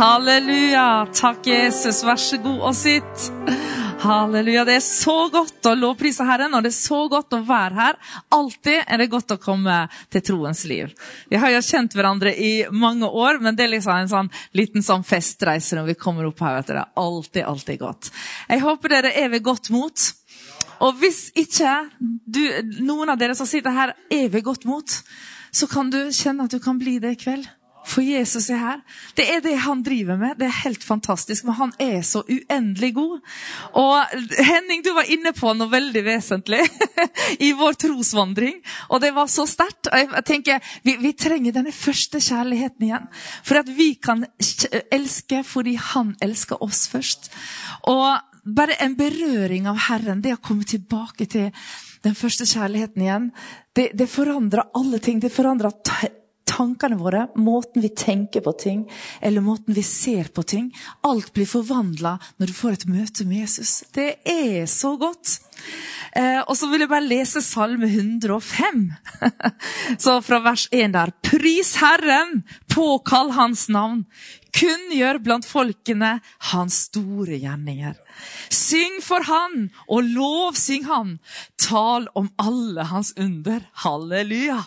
Halleluja. Takk, Jesus. Vær så god og sitt. Halleluja. Det er så godt å lovprise Herren, og det er så godt å være her. Alltid er det godt å komme til troens liv. Vi har jo kjent hverandre i mange år, men det er liksom en sånn liten sånn festreise når vi kommer opp her. vet dere. Er alltid, alltid godt. Jeg håper dere er ved godt mot. Og hvis ikke du, noen av dere som sitter her, er ved godt mot, så kan du kjenne at du kan bli det i kveld. For Jesus er her. Det er det han driver med. Det er helt fantastisk. Men han er så uendelig god. Og Henning, du var inne på noe veldig vesentlig i vår trosvandring. Og det var så sterkt. Jeg tenker, vi, vi, trenger denne første kjærligheten igjen. For at vi kan elske fordi han elsker oss først. Og bare en berøring av Herren, det å komme tilbake til den første kjærligheten igjen, det, det forandrer alle ting. Det forandrer tankene våre, måten vi tenker på ting, eller måten vi ser på ting. Alt blir forvandla når du får et møte med Jesus. Det er så godt. Eh, og så vil jeg bare lese Salme 105. så fra vers 1 der. Pris Herren, påkall Hans navn. Kunngjør blant folkene Hans store gjerninger. Syng for Han og lovsyng Han. Tal om alle Hans under. Halleluja.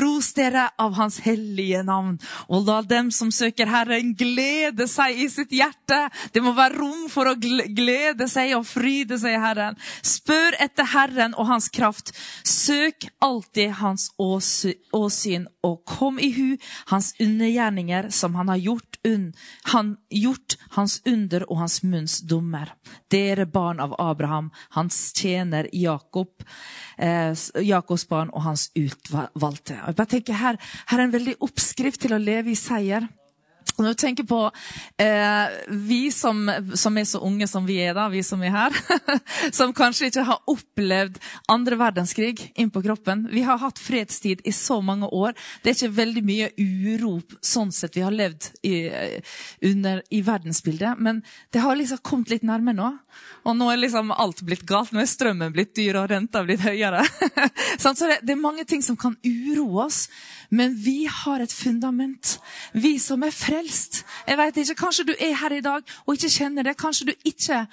Ros dere av Hans hellige navn. Og la dem som søker Herren, glede seg i sitt hjerte. Det må være rom for å glede seg og fryde seg i Herren. Spør etter Herren og Hans kraft. Søk alltid Hans åsyn, og kom i hu Hans undergjerninger som Han har gjort, han, gjort Hans under og Hans munns dommer dere barn av Abraham, hans tjener Jakob, eh, Jakobs barn og hans utvalgte. Jeg bare tenker her, her er en veldig oppskrift til å leve i seier. Når du tenker på eh, vi som, som, er så unge som vi er, da, vi som er her, som kanskje ikke har opplevd andre verdenskrig inn på kroppen. Vi har hatt fredstid i så mange år. Det er ikke veldig mye uro sånn sett vi har levd i, under, i verdensbildet. Men det har liksom kommet litt nærme nå. Og nå er liksom alt blitt galt. Nå er strømmen blitt dyr og renta blitt høyere. så det, det er mange ting som kan uroe oss. Men vi har et fundament. Vi som er frelst. Jeg vet ikke, Kanskje du er her i dag og ikke kjenner det. Kanskje du ikke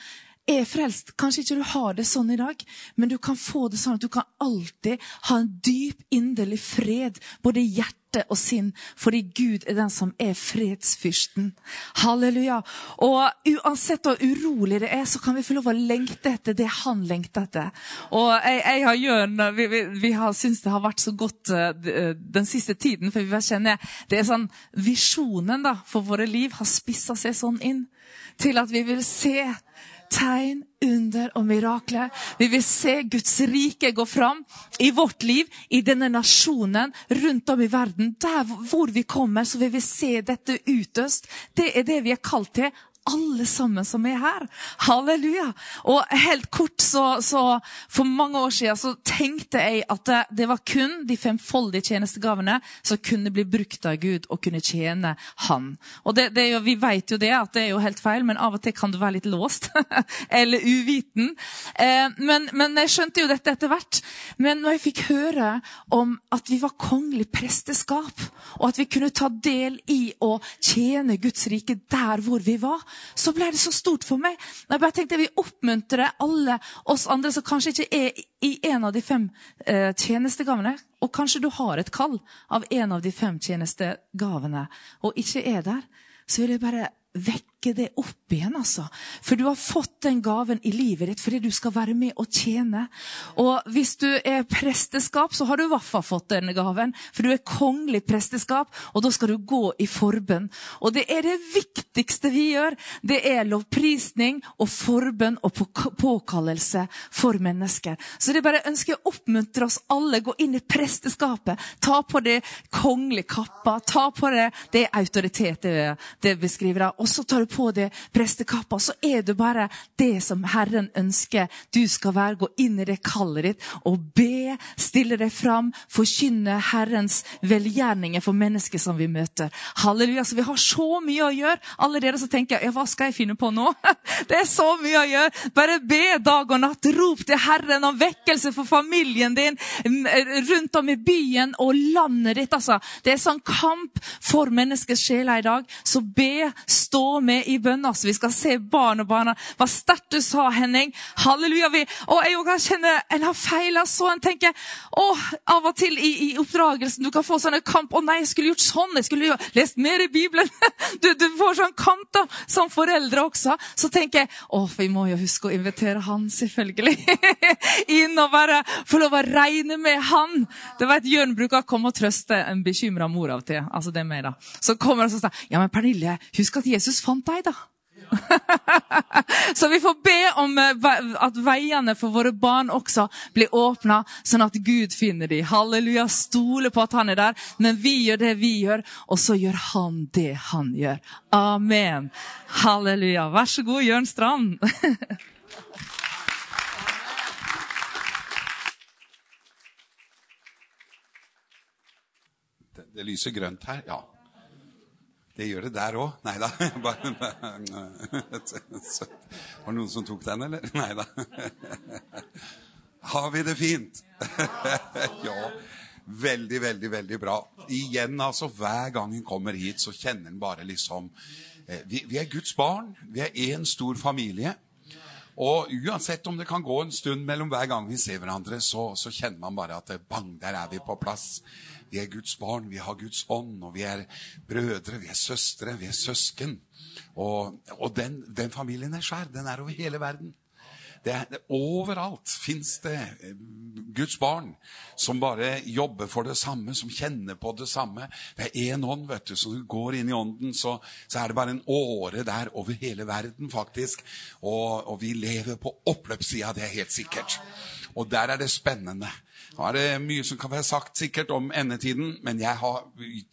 er frelst. Kanskje ikke du har det sånn i dag, men du kan få det sånn at du kan alltid ha en dyp, inderlig fred, både i hjerte og sinn, fordi Gud er den som er fredsfyrsten. Halleluja. Og uansett hvor urolig det er, så kan vi få lov å lengte etter det han lengter etter. Og jeg, jeg har Jørn, vi, vi, vi har syntes det har vært så godt uh, den siste tiden, for vi kjenner det er sånn Visjonen da, for våre liv har spissa seg sånn inn til at vi vil se tegn, under og mirakler. Vi vil se Guds rike gå fram i vårt liv, i denne nasjonen, rundt om i verden. Der hvor vi kommer, så vil vi se dette utøst. Det er det vi er kalt til alle sammen som er her. Halleluja. Og helt kort, så, så For mange år siden så tenkte jeg at det, det, var kun de femfoldige tjenestegavene som kunne bli brukt av Gud og kunne tjene Han. Og det, det jo, Vi vet jo det, at det er jo helt feil, men av og til kan du være litt låst. eller uviten. Eh, men, men, jeg skjønte jo dette etter hvert. Men når jeg fikk høre om at vi var kongelig presteskap, og at vi kunne ta del i å tjene Guds rike der hvor vi var, så ble det så stort for meg. Jeg bare tenkte jeg vil oppmuntre alle oss andre som kanskje ikke er i en av de fem eh, tjenestegavene. Og kanskje du har et kall av en av de fem tjenestegavene og ikke er der. Så vil jeg bare vekke det opp igjen, altså. For du har fått den gaven i livet ditt fordi du skal være med og tjene. Og hvis du er presteskap, så har du i hvert fall fått denne gaven. For du er kongelig presteskap, og da skal du gå i forbønn. Og det er det viktigste vi gjør. Det er lovprisning og forbønn og påkallelse for mennesker. Så det bare ønsker jeg å oppmuntre oss alle. Gå inn i presteskapet. Ta på det kongelige kappa. Ta på det Det autoritet, det, det beskriver. Og så tar du på deg prestekappa, så er du bare det som Herren ønsker du skal være. Gå inn i det kallet ditt og be, stille deg fram, forkynne Herrens velgjerninger for mennesker som vi møter. Halleluja. Så vi har så mye å gjøre. Alle dere som tenker ja, hva skal jeg finne på nå? Det er så mye å gjøre. Bare be dag og natt. Rop til Herren om vekkelse for familien din rundt om i byen og landet ditt. Altså. Det er sånn kamp for menneskers sjeler i dag. Så be, stå med i bønna, så vi skal se barn og barna. Hva sterkt du sa, Henning. Halleluja. Vi, og jeg kan kjenne en har feila så. En tenker å, av og til i, i, oppdragelsen du kan få sånne kamp. Å nei, jeg skulle gjort sånn. Jeg skulle lest mer i Bibelen. Du, du får sånn kamp da, som foreldre også. Så tenker jeg å, vi må jo huske å invitere han, selvfølgelig. Inn og bare få lov å regne med han. Det var et bruker å komme og trøste en bekymra mor av og til. Altså det er meg da. Så kommer han og sier ja, men Pernille, husk at Jesus fant deg, da. så vi får be om eh, at veiene for våre barn også blir åpna, sånn at Gud finner dem. Halleluja. Stole på at han er der. Men vi gjør det vi gjør, og så gjør han det han gjør. Amen. Halleluja. Vær så god, Jørn Strand. Det lyser grønt her. Ja. Det gjør det der òg. Nei da. Var det noen som tok den, eller? Nei da. Har vi det fint? Ja. Veldig, veldig, veldig bra. Igjen, altså, hver gang en kommer hit, så kjenner en bare liksom eh, vi, vi er Guds barn. Vi er én stor familie. Og uansett om det kan gå en stund mellom hver gang vi ser hverandre, så, så kjenner man bare at bang, der er vi på plass. Vi er Guds barn, vi har Guds ånd, og vi er brødre, vi er søstre, vi er søsken. Og, og den, den, familien er skjær. Den er over hele verden. Det er, overalt fins det eh, Guds barn som bare jobber for det samme, som kjenner på det samme. Det er én ånd, vet du. Du går inn i ånden, så, så er det bare en åre der over hele verden, faktisk. Og, og vi lever på oppløpssida, det er helt sikkert. Og der er det spennende. Nå er det mye som kan være sagt sikkert om endetiden, men jeg har,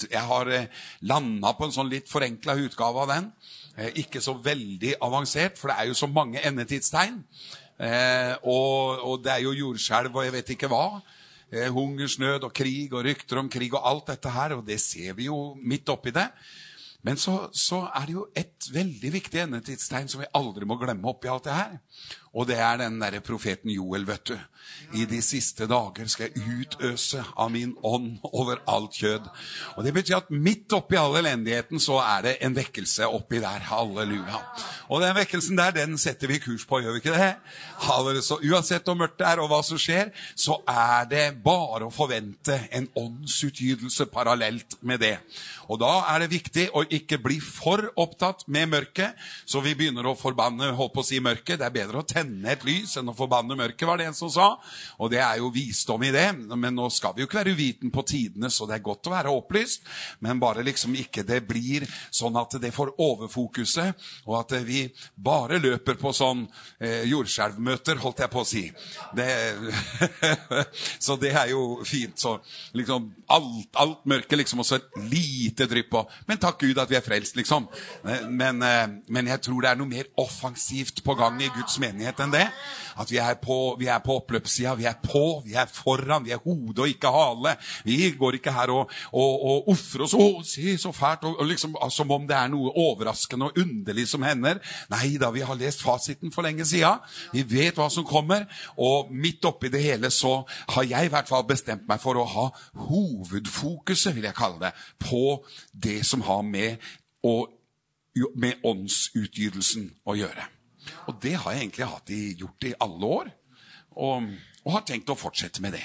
jeg har eh, landa på en sånn litt forenkla utgave av den. Eh, ikke så veldig avansert, for det er jo så mange endetidstegn. Eh, og, og, det er jo jordskjelv og jeg vet ikke hva. hungersnød og krig og rykter om krig og alt dette her, og det ser vi jo midt oppi det. Men så, så, er det jo et veldig viktig endetidstegn som vi aldri må glemme oppi alt det her. Og det er den derre profeten Joel, vet du. I de siste dager skal jeg utøse av min ånd over alt kjød. Og Det betyr at midt oppi all elendigheten så er det en vekkelse oppi der. Halleluja. Og den vekkelsen der, den setter vi kurs på, gjør vi ikke det? Halleluja. Så uansett hvor mørkt det er, og hva som skjer, så er det bare å forvente en åndsutgytelse parallelt med det. Og da er det viktig å ikke bli for opptatt med mørket, så vi begynner å forbanne holdt på å si mørket. Det er bedre å tenne et lys enn å forbanne mørket, var det en som sa. Og det er jo visdom i det. Men nå skal vi jo ikke være uviten på tidene, så det er godt å være opplyst. Men bare liksom ikke det blir sånn at det får overfokuset, og at vi bare løper på sånn eh, jordskjelvmøter, holdt jeg på å si. Det, så det er jo fint. Så liksom alt, alt mørket liksom også et lite drypp på. Men takk Gud at vi er frelst, liksom. Men, eh, men jeg tror det er noe mer offensivt på gang i Guds menighet enn det. At vi er på, på oppløpssida. Vi er på, vi er foran, vi er hode og ikke hale. Vi går ikke her og, og, og ofrer oss. 'Å, se, så fælt!' Og, og liksom, Som om det er noe overraskende og underlig som hender. Nei da, vi har lest fasiten for lenge sida. Vi vet hva som kommer. Og midt oppi det hele så har jeg i hvert fall bestemt meg for å ha hovedfokuset, vil jeg kalle det, på det som har med, å, med åndsutgytelsen å gjøre. Og det har jeg egentlig hatt i, gjort i alle år, og, og, har tenkt å fortsette med det.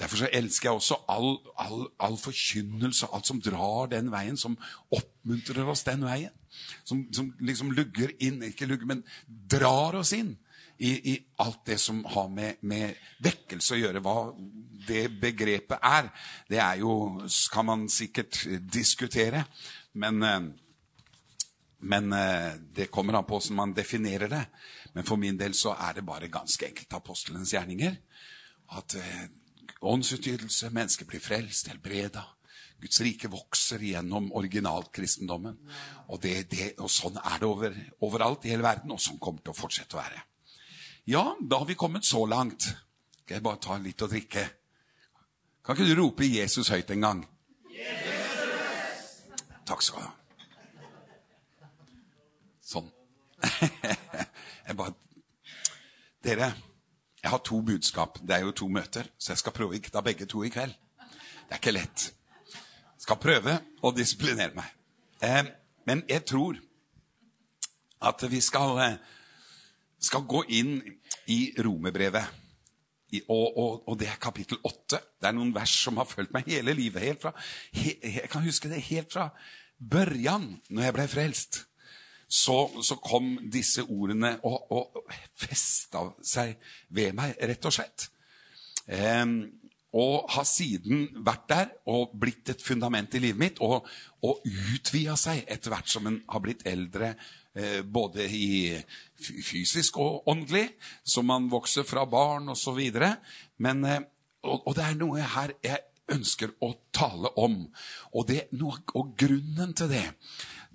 Derfor så elsker jeg også all, all, all, forkynnelse, alt som drar den veien, som oppmuntrer oss den veien. Som, som liksom lugger inn, ikke lugger, men drar oss inn i, i alt det som har med, med, vekkelse å gjøre. Hva det begrepet er, det er jo Kan man sikkert diskutere. Men eh, men eh, det kommer an på hvordan man definerer det. Men for min del så er det bare ganske enkelt apostelens gjerninger. At eh, åndsutgytelse, mennesker blir frelst, helbreda. Guds rike vokser gjennom originalkristendommen. Og, det, det, og sånn er det over, overalt i hele verden, og sånn kommer det til å fortsette å være. Ja, da har vi kommet så langt. Skal jeg bare ta litt å drikke? Kan ikke du rope Jesus høyt en gang? Jesus! Takk skal du ha. Sånn. jeg bare Dere, jeg har to budskap. Det er jo to møter, så jeg skal prøve å ikke ta begge to i kveld. Det er ikke lett. Skal prøve å disiplinere meg. Eh, men jeg tror at vi skal, eh, skal gå inn i romerbrevet. Og, og, og, det er kapittel åtte. Det er noen vers som har fulgt meg hele livet. Helt fra, he, jeg kan huske det helt fra børjan, når jeg ble frelst. Så, så kom disse ordene og, og festa seg ved meg, rett og slett. Um, og har siden vært der og blitt et fundament i livet mitt. Og, og utvida seg etter hvert som en har blitt eldre, eh, både i fysisk og åndelig, som man vokser fra barn osv. Men eh, og, og det er noe her jeg ønsker å tale om. Og, det, og grunnen til det,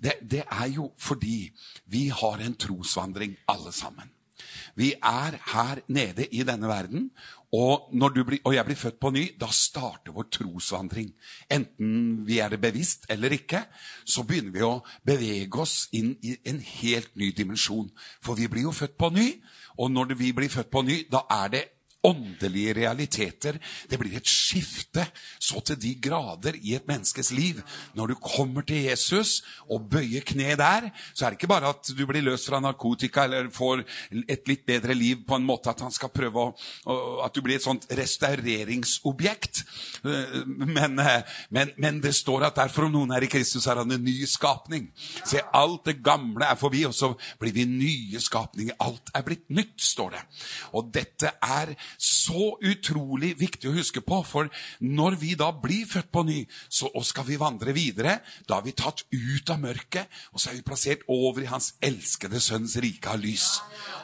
det, det er jo fordi vi har en trosvandring, alle sammen. Vi er her nede i denne verden, og, blir, og, jeg blir født på ny, da starter vår trosvandring. Enten vi er det bevisst eller ikke, så begynner vi å bevege oss inn i en helt ny dimensjon. For vi blir jo født på ny, og når vi blir født på ny, da er det åndelige realiteter. Det blir et skifte så til de grader i et menneskes liv. Når du kommer til Jesus og bøyer kne der, så er det ikke bare at du blir løst fra narkotika eller får et litt bedre liv på en måte at han skal prøve å, At du blir et sånt restaureringsobjekt. Men, men, men det står at derfor om noen er i Kristus, er han en ny skapning. Se, alt det gamle er forbi, og så blir vi nye skapninger. Alt er blitt nytt, står det. Og dette er så utrolig viktig å huske på. For når vi da blir født på ny, så, skal vi vandre videre, da er vi tatt ut av mørket, og så er vi plassert over i Hans elskede Sønns rike av lys.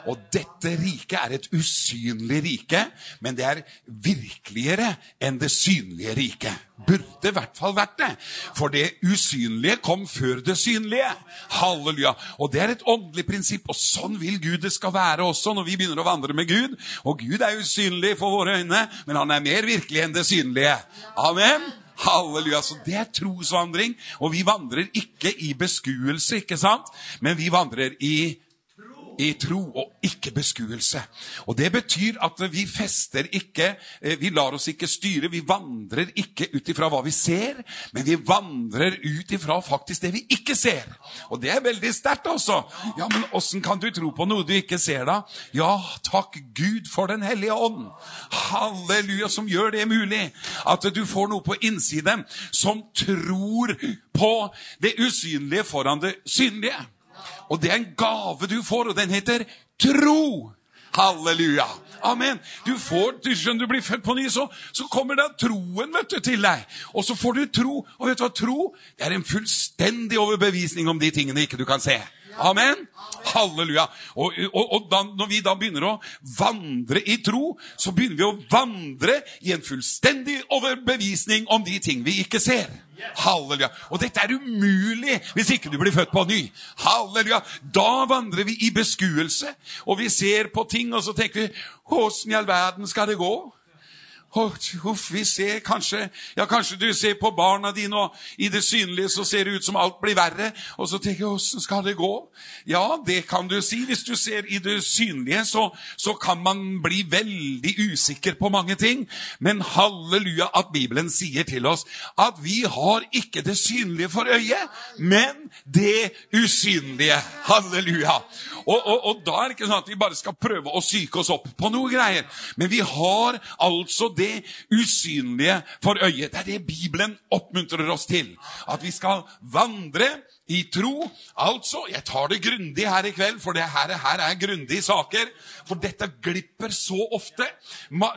Og dette riket er et usynlig rike, men det er virkeligere enn det synlige riket. Burde i hvert fall vært det. For det usynlige kom før det synlige. Halleluja. Og det er et åndelig prinsipp, og sånn vil Gud det skal være også når vi begynner å vandre med Gud. Og Gud er usynlig for våre øyne, men han er mer virkelig enn det synlige. Amen. Halleluja. Så det er trosvandring. Og vi vandrer ikke i beskuelse, ikke sant? Men vi vandrer i i tro og ikke beskuelse. Og Det betyr at vi fester ikke eh, Vi lar oss ikke styre. Vi vandrer ikke ut ifra hva vi ser, men vi vandrer ut ifra faktisk det vi ikke ser. Og det er veldig sterkt, altså. Ja, men åssen kan du tro på noe du ikke ser, da? Ja, takk Gud for Den hellige ånd. Halleluja, som gjør det mulig. At du får noe på innsiden som tror på det usynlige foran det synlige. Og det er en gave du får, og den heter tro. Halleluja. Amen. Du får, du skjønner, du blir født på ny, så, så kommer da troen vet du, til deg. Og så får du tro. Og vet du hva tro Det er en fullstendig overbevisning om de tingene ikke du kan se. Amen. Halleluja. Og, og, og da, når vi da begynner å vandre i tro, så begynner vi å vandre i en fullstendig overbevisning om de ting vi ikke ser. Halleluja. Og dette er umulig hvis ikke du blir født på ny. Halleluja. Da vandrer vi i beskuelse, og vi ser på ting, og så tenker vi Åssen i all verden skal det gå? Huff, vi ser kanskje Ja, kanskje du ser på barna dine, og i det synlige så ser det ut som alt blir verre. Og så tenker jeg, åssen skal det gå? Ja, det kan du si. Hvis du ser i det synlige, så, så kan man bli veldig usikker på mange ting. Men halleluja at Bibelen sier til oss at vi har ikke det synlige for øyet, men det usynlige. Halleluja. Og, og, og da er det ikke sånn at vi bare skal prøve å syke oss opp på noe greier. Men vi har altså det det usynlige for øyet. Det er det Bibelen oppmuntrer oss til. At vi skal vandre i tro. Altså, jeg tar det grundig her i kveld, for det her, her er grundige saker. For dette glipper så ofte.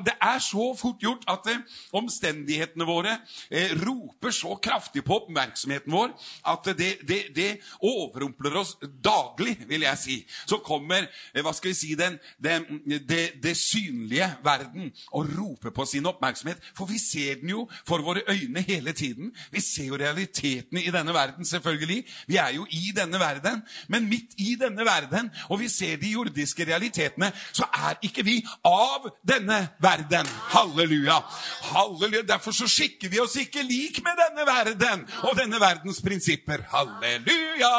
Det er så fort gjort at eh, omstendighetene våre eh, roper så kraftig på oppmerksomheten vår at det, det, det, overrumpler oss daglig, vil jeg si. Så kommer eh, hva skal vi si, den, den, det, synlige verden og roper på sin oppmerksomhet. For vi ser den jo for våre øyne hele tiden. Vi ser jo realitetene i denne verden, selvfølgelig. Vi er jo i denne verden, men midt i denne verden, og vi ser de jordiske realitetene, så er ikke vi av denne verden. Halleluja. Halleluja. Derfor så skikker vi oss ikke lik med denne verden og denne verdens prinsipper. Halleluja.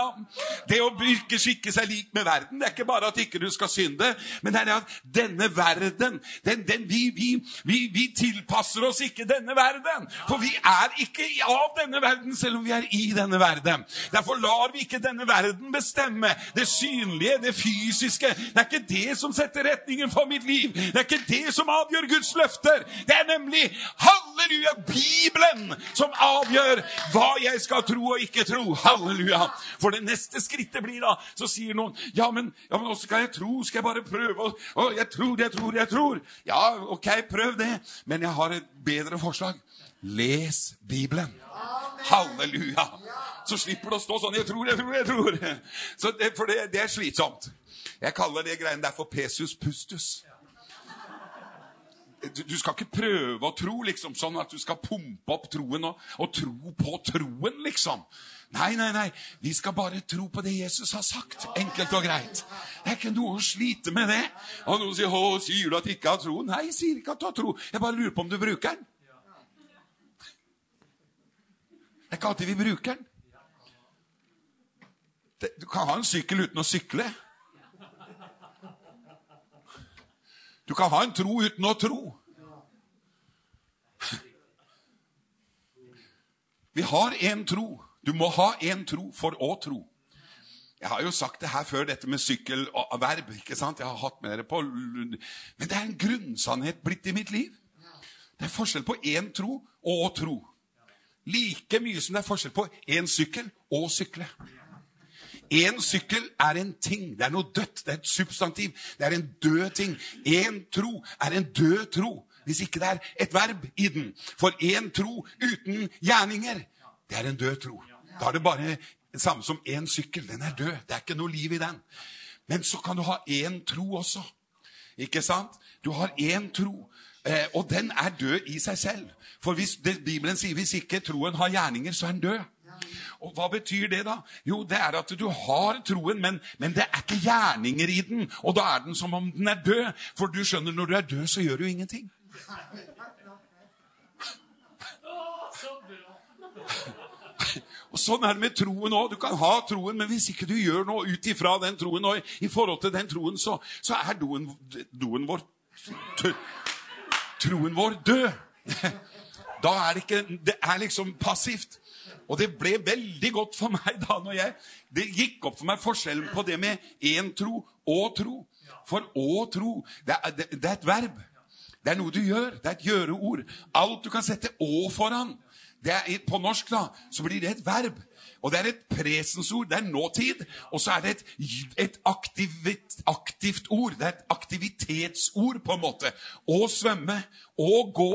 Det å ikke skikke seg lik med verden, det er ikke bare at ikke du skal synde, men det er at denne verden den, den, vi, vi, vi, vi tilpasser oss ikke denne verden. For vi er ikke av denne verden, selv om vi er i denne verden. Derfor Derfor lar vi ikke denne verden bestemme det synlige, det fysiske. Det er ikke det som setter retningen for mitt liv. Det er ikke det som avgjør Guds løfter. Det er nemlig halleluja, Bibelen som avgjør hva jeg skal tro og ikke tro. Halleluja. For det neste skrittet blir da Så sier noen ja, men, ja, skal jeg tro? Skal jeg bare prøve? Å, jeg tror, jeg tror, jeg tror. Ja, ok, prøv det. Men jeg har et bedre forslag. Les Bibelen. Halleluja så slipper du å stå sånn 'Jeg tror, jeg tror, jeg tror'. Det, for det, det, er slitsomt. Jeg kaller det greiene der for pesus pustus. Du, du, skal ikke prøve å tro liksom sånn at du skal pumpe opp troen og, og tro på troen, liksom. Nei, nei, nei. Vi skal bare tro på det Jesus har sagt. Enkelt og greit. Det er ikke noe å slite med det. Og noen sier 'Å, sier du at du ikke har tro?' Nei, jeg sier ikke at du har tro. Jeg bare lurer på om du bruker den. Det er ikke alltid vi bruker den. Du kan ha en sykkel uten å sykle. Du kan ha en tro uten å tro. Vi har én tro. Du må ha én tro for å tro. Jeg har jo sagt det her før, dette med sykkel og verb. ikke sant? Jeg har hatt med dere på Men det er en grunnsannhet blitt i mitt liv. Det er forskjell på én tro og å tro. Like mye som det er forskjell på én sykkel og sykle. Én sykkel er en ting. Det er noe dødt. Det er et substantiv. Det er en død ting. Én tro er en død tro. Hvis ikke det er et verb i den. For én tro uten gjerninger, det er en død tro. Da er det bare det samme som én sykkel. Den er død. Det er ikke noe liv i den. Men så kan du ha én tro også. Ikke sant? Du har én tro, eh, og den er død i seg selv. For hvis det, Bibelen sier hvis ikke troen har gjerninger, så er den død. Og Hva betyr det, da? Jo, det er at du har troen, men, men, det er ikke gjerninger i den. Og da er den som om den er død. For du skjønner, når du er død, så gjør du ingenting. Og Sånn er det med troen òg. Du kan ha troen, men hvis ikke du gjør noe ut ifra den troen, og i forhold til den troen, så, så er doen, doen vår Troen vår død. Da er det ikke Det er liksom passivt. Og det ble veldig godt for meg da når jeg, det gikk opp for meg forskjellen på det med én tro og tro. For å tro, det er, det, det er, et verb. Det er noe du gjør. Det er et gjøreord. Alt du kan sette å foran. Er, på norsk da, så blir det et verb. Og det er et presensord. Det er nåtid. Og så er det et, et aktivt, aktivt ord. Det er et aktivitetsord, på en måte. Å svømme, å gå,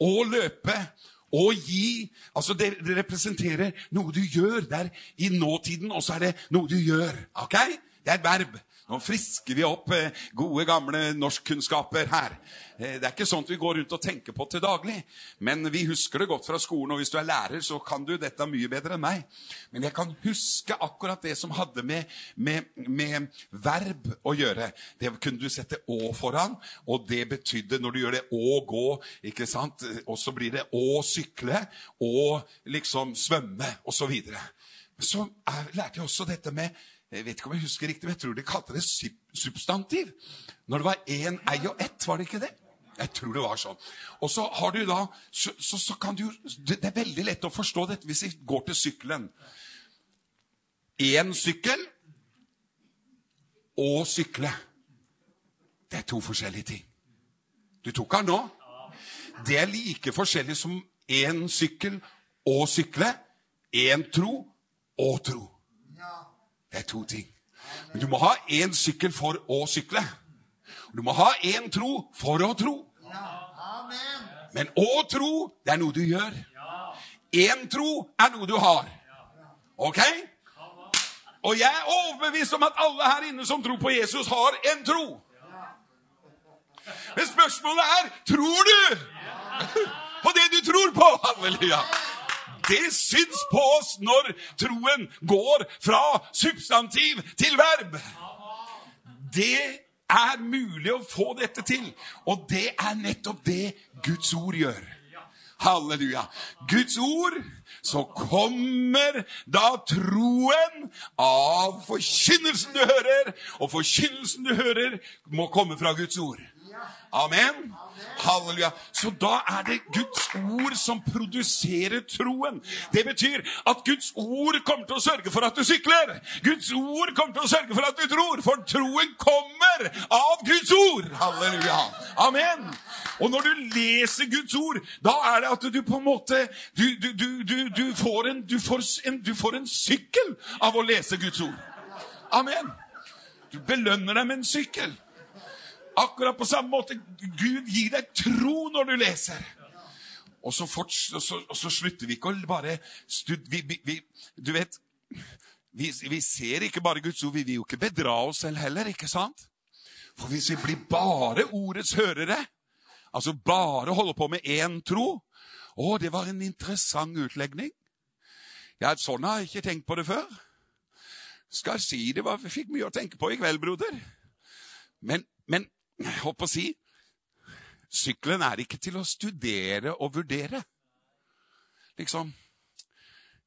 å løpe, å gi altså det, det, representerer noe du gjør. Det er i nåtiden, og så er det noe du gjør. ok? Det er et verb. Nå frisker vi opp eh, gode, gamle norskkunnskaper her. Eh, det er ikke sånt vi går rundt og tenker på til daglig. Men vi husker det godt fra skolen, og hvis du er lærer, så kan du dette mye bedre enn meg. Men jeg kan huske akkurat det som hadde med, med, med verb å gjøre. Det kunne du sette å foran, og det betydde, når du gjør det, å gå, ikke sant? Og så blir det å sykle, å liksom svømme, osv. Så, så lærte jeg også dette med jeg vet ikke om jeg husker riktig, men jeg tror de kalte det substantiv. Når det var én, ei og ett, var det ikke det? Jeg tror det var sånn. Og så har du da så, så, så kan du Det er veldig lett å forstå dette hvis vi går til sykkelen. Én sykkel og sykle. Det er to forskjellige ting. Du tok den nå? Det er like forskjellig som én sykkel og sykle. Én tro og tro. Det er to ting. Men du må ha én sykkel for å sykle. Og Du må ha én tro for å tro. Men å tro, det er noe du gjør. Én tro er noe du har. Ok? Og jeg er overbevist om at alle her inne som tror på Jesus, har en tro. Men spørsmålet er tror du på det du tror på? Halleluja. Det syns på oss når troen går fra substantiv til verb. Det er mulig å få dette til, og det er nettopp det Guds ord gjør. Halleluja. Guds ord, så kommer da troen av forkynnelsen du hører, og forkynnelsen du hører, må komme fra Guds ord. Amen. Halleluja. Så da er det Guds ord som produserer troen. Det betyr at Guds ord kommer til å sørge for at du sykler. Guds ord kommer til å sørge for at du tror, for troen kommer av Guds ord. Halleluja. Amen. Og når du leser Guds ord, da er det at du på en måte Du, du, du, du får, en, får en, du får en sykkel av å lese Guds ord. Amen. Du belønner deg med en sykkel. Akkurat på samme måte Gud gir deg tro når du leser. Og så, fort, så, så slutter vi ikke å bare stud, vi, vi, Du vet, vi, vi, ser ikke bare Guds ord, vi vil jo ikke bedra oss selv heller, ikke sant? For hvis vi blir bare ordets hørere, altså bare holder på med én tro Å, det var en interessant utlegning. Ja, sånn har jeg ikke tenkt på det før. Skal jeg si det var, vi fikk mye å tenke på i kveld, broder. Men, men jeg håper å si Sykkelen er ikke til å studere og vurdere. Liksom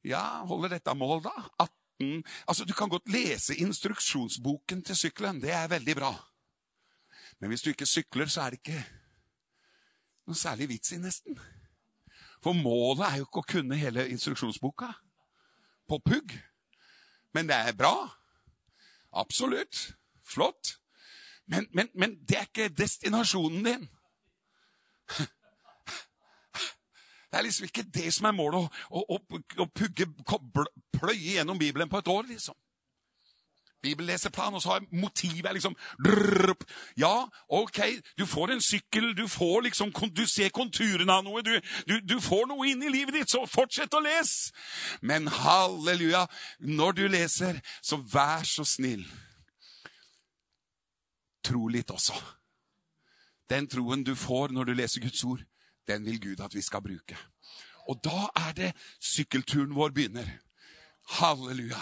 Ja, holder dette mål, da? 18 Altså, Du kan godt lese instruksjonsboken til sykkelen. Det er veldig bra. Men hvis du ikke sykler, så er det ikke noe særlig vits i, nesten. For målet er jo ikke å kunne hele instruksjonsboka på pugg. Men det er bra. Absolutt. Flott. Men, men, men det er ikke destinasjonen din. Det er liksom ikke det som er målet, å, å, å pugge, pløye gjennom Bibelen på et år, liksom. Bibelleseplan, og så har motivet liksom drrrp. Ja, ok, du får en sykkel, du får liksom, du ser konturene av noe, du, du, du, får noe inn i livet ditt, så fortsett å lese! Men halleluja, når du leser, så vær så snill tro litt også. Den troen du får når du leser Guds ord, den vil Gud at vi skal bruke. Og da er det sykkelturen vår begynner. Halleluja.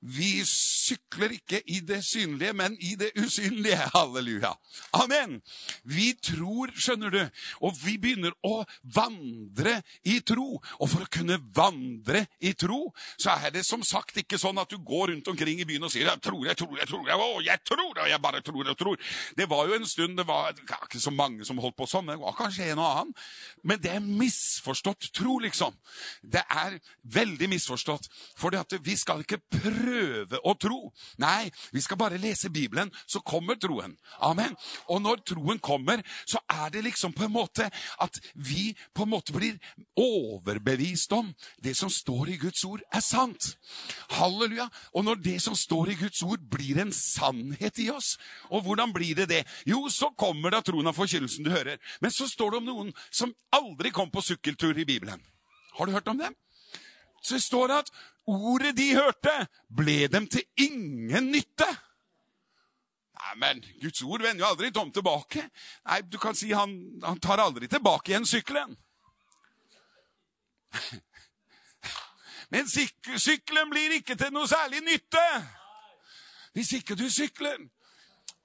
Vi sykler ikke i det synlige, men i det usynlige. Halleluja. Amen. Vi tror, skjønner du, og vi begynner å vandre i tro. Og for å kunne vandre i tro, så er det som sagt ikke sånn at du går rundt omkring i byen og sier 'jeg tror, jeg tror, jeg tror', å, jeg tror, og jeg bare tror og tror. Det var jo en stund det var ikke så mange som holdt på sånn, det var kanskje en og annen. Men det er misforstått tro, liksom. Det er veldig misforstått. For det at vi skal ikke prøve å tro. Nei, vi skal bare lese Bibelen, så kommer troen. Amen. Og når troen kommer, så er det liksom på en måte at vi på en måte blir overbevist om det som står i Guds ord, er sant. Halleluja. Og når det som står i Guds ord, blir en sannhet i oss, og hvordan blir det det? Jo, så kommer da troen av forkynnelsen du hører. Men så står det om noen som aldri kom på sykkeltur i Bibelen. Har du hørt om dem? Så det står at ordet de hørte, ble dem til ingen nytte. Nei, men Guds ord vender jo aldri tomt tilbake. Nei, Du kan si han, han tar aldri tilbake igjen sykkelen. Men sykkelen blir ikke til noe særlig nytte hvis ikke du sykler.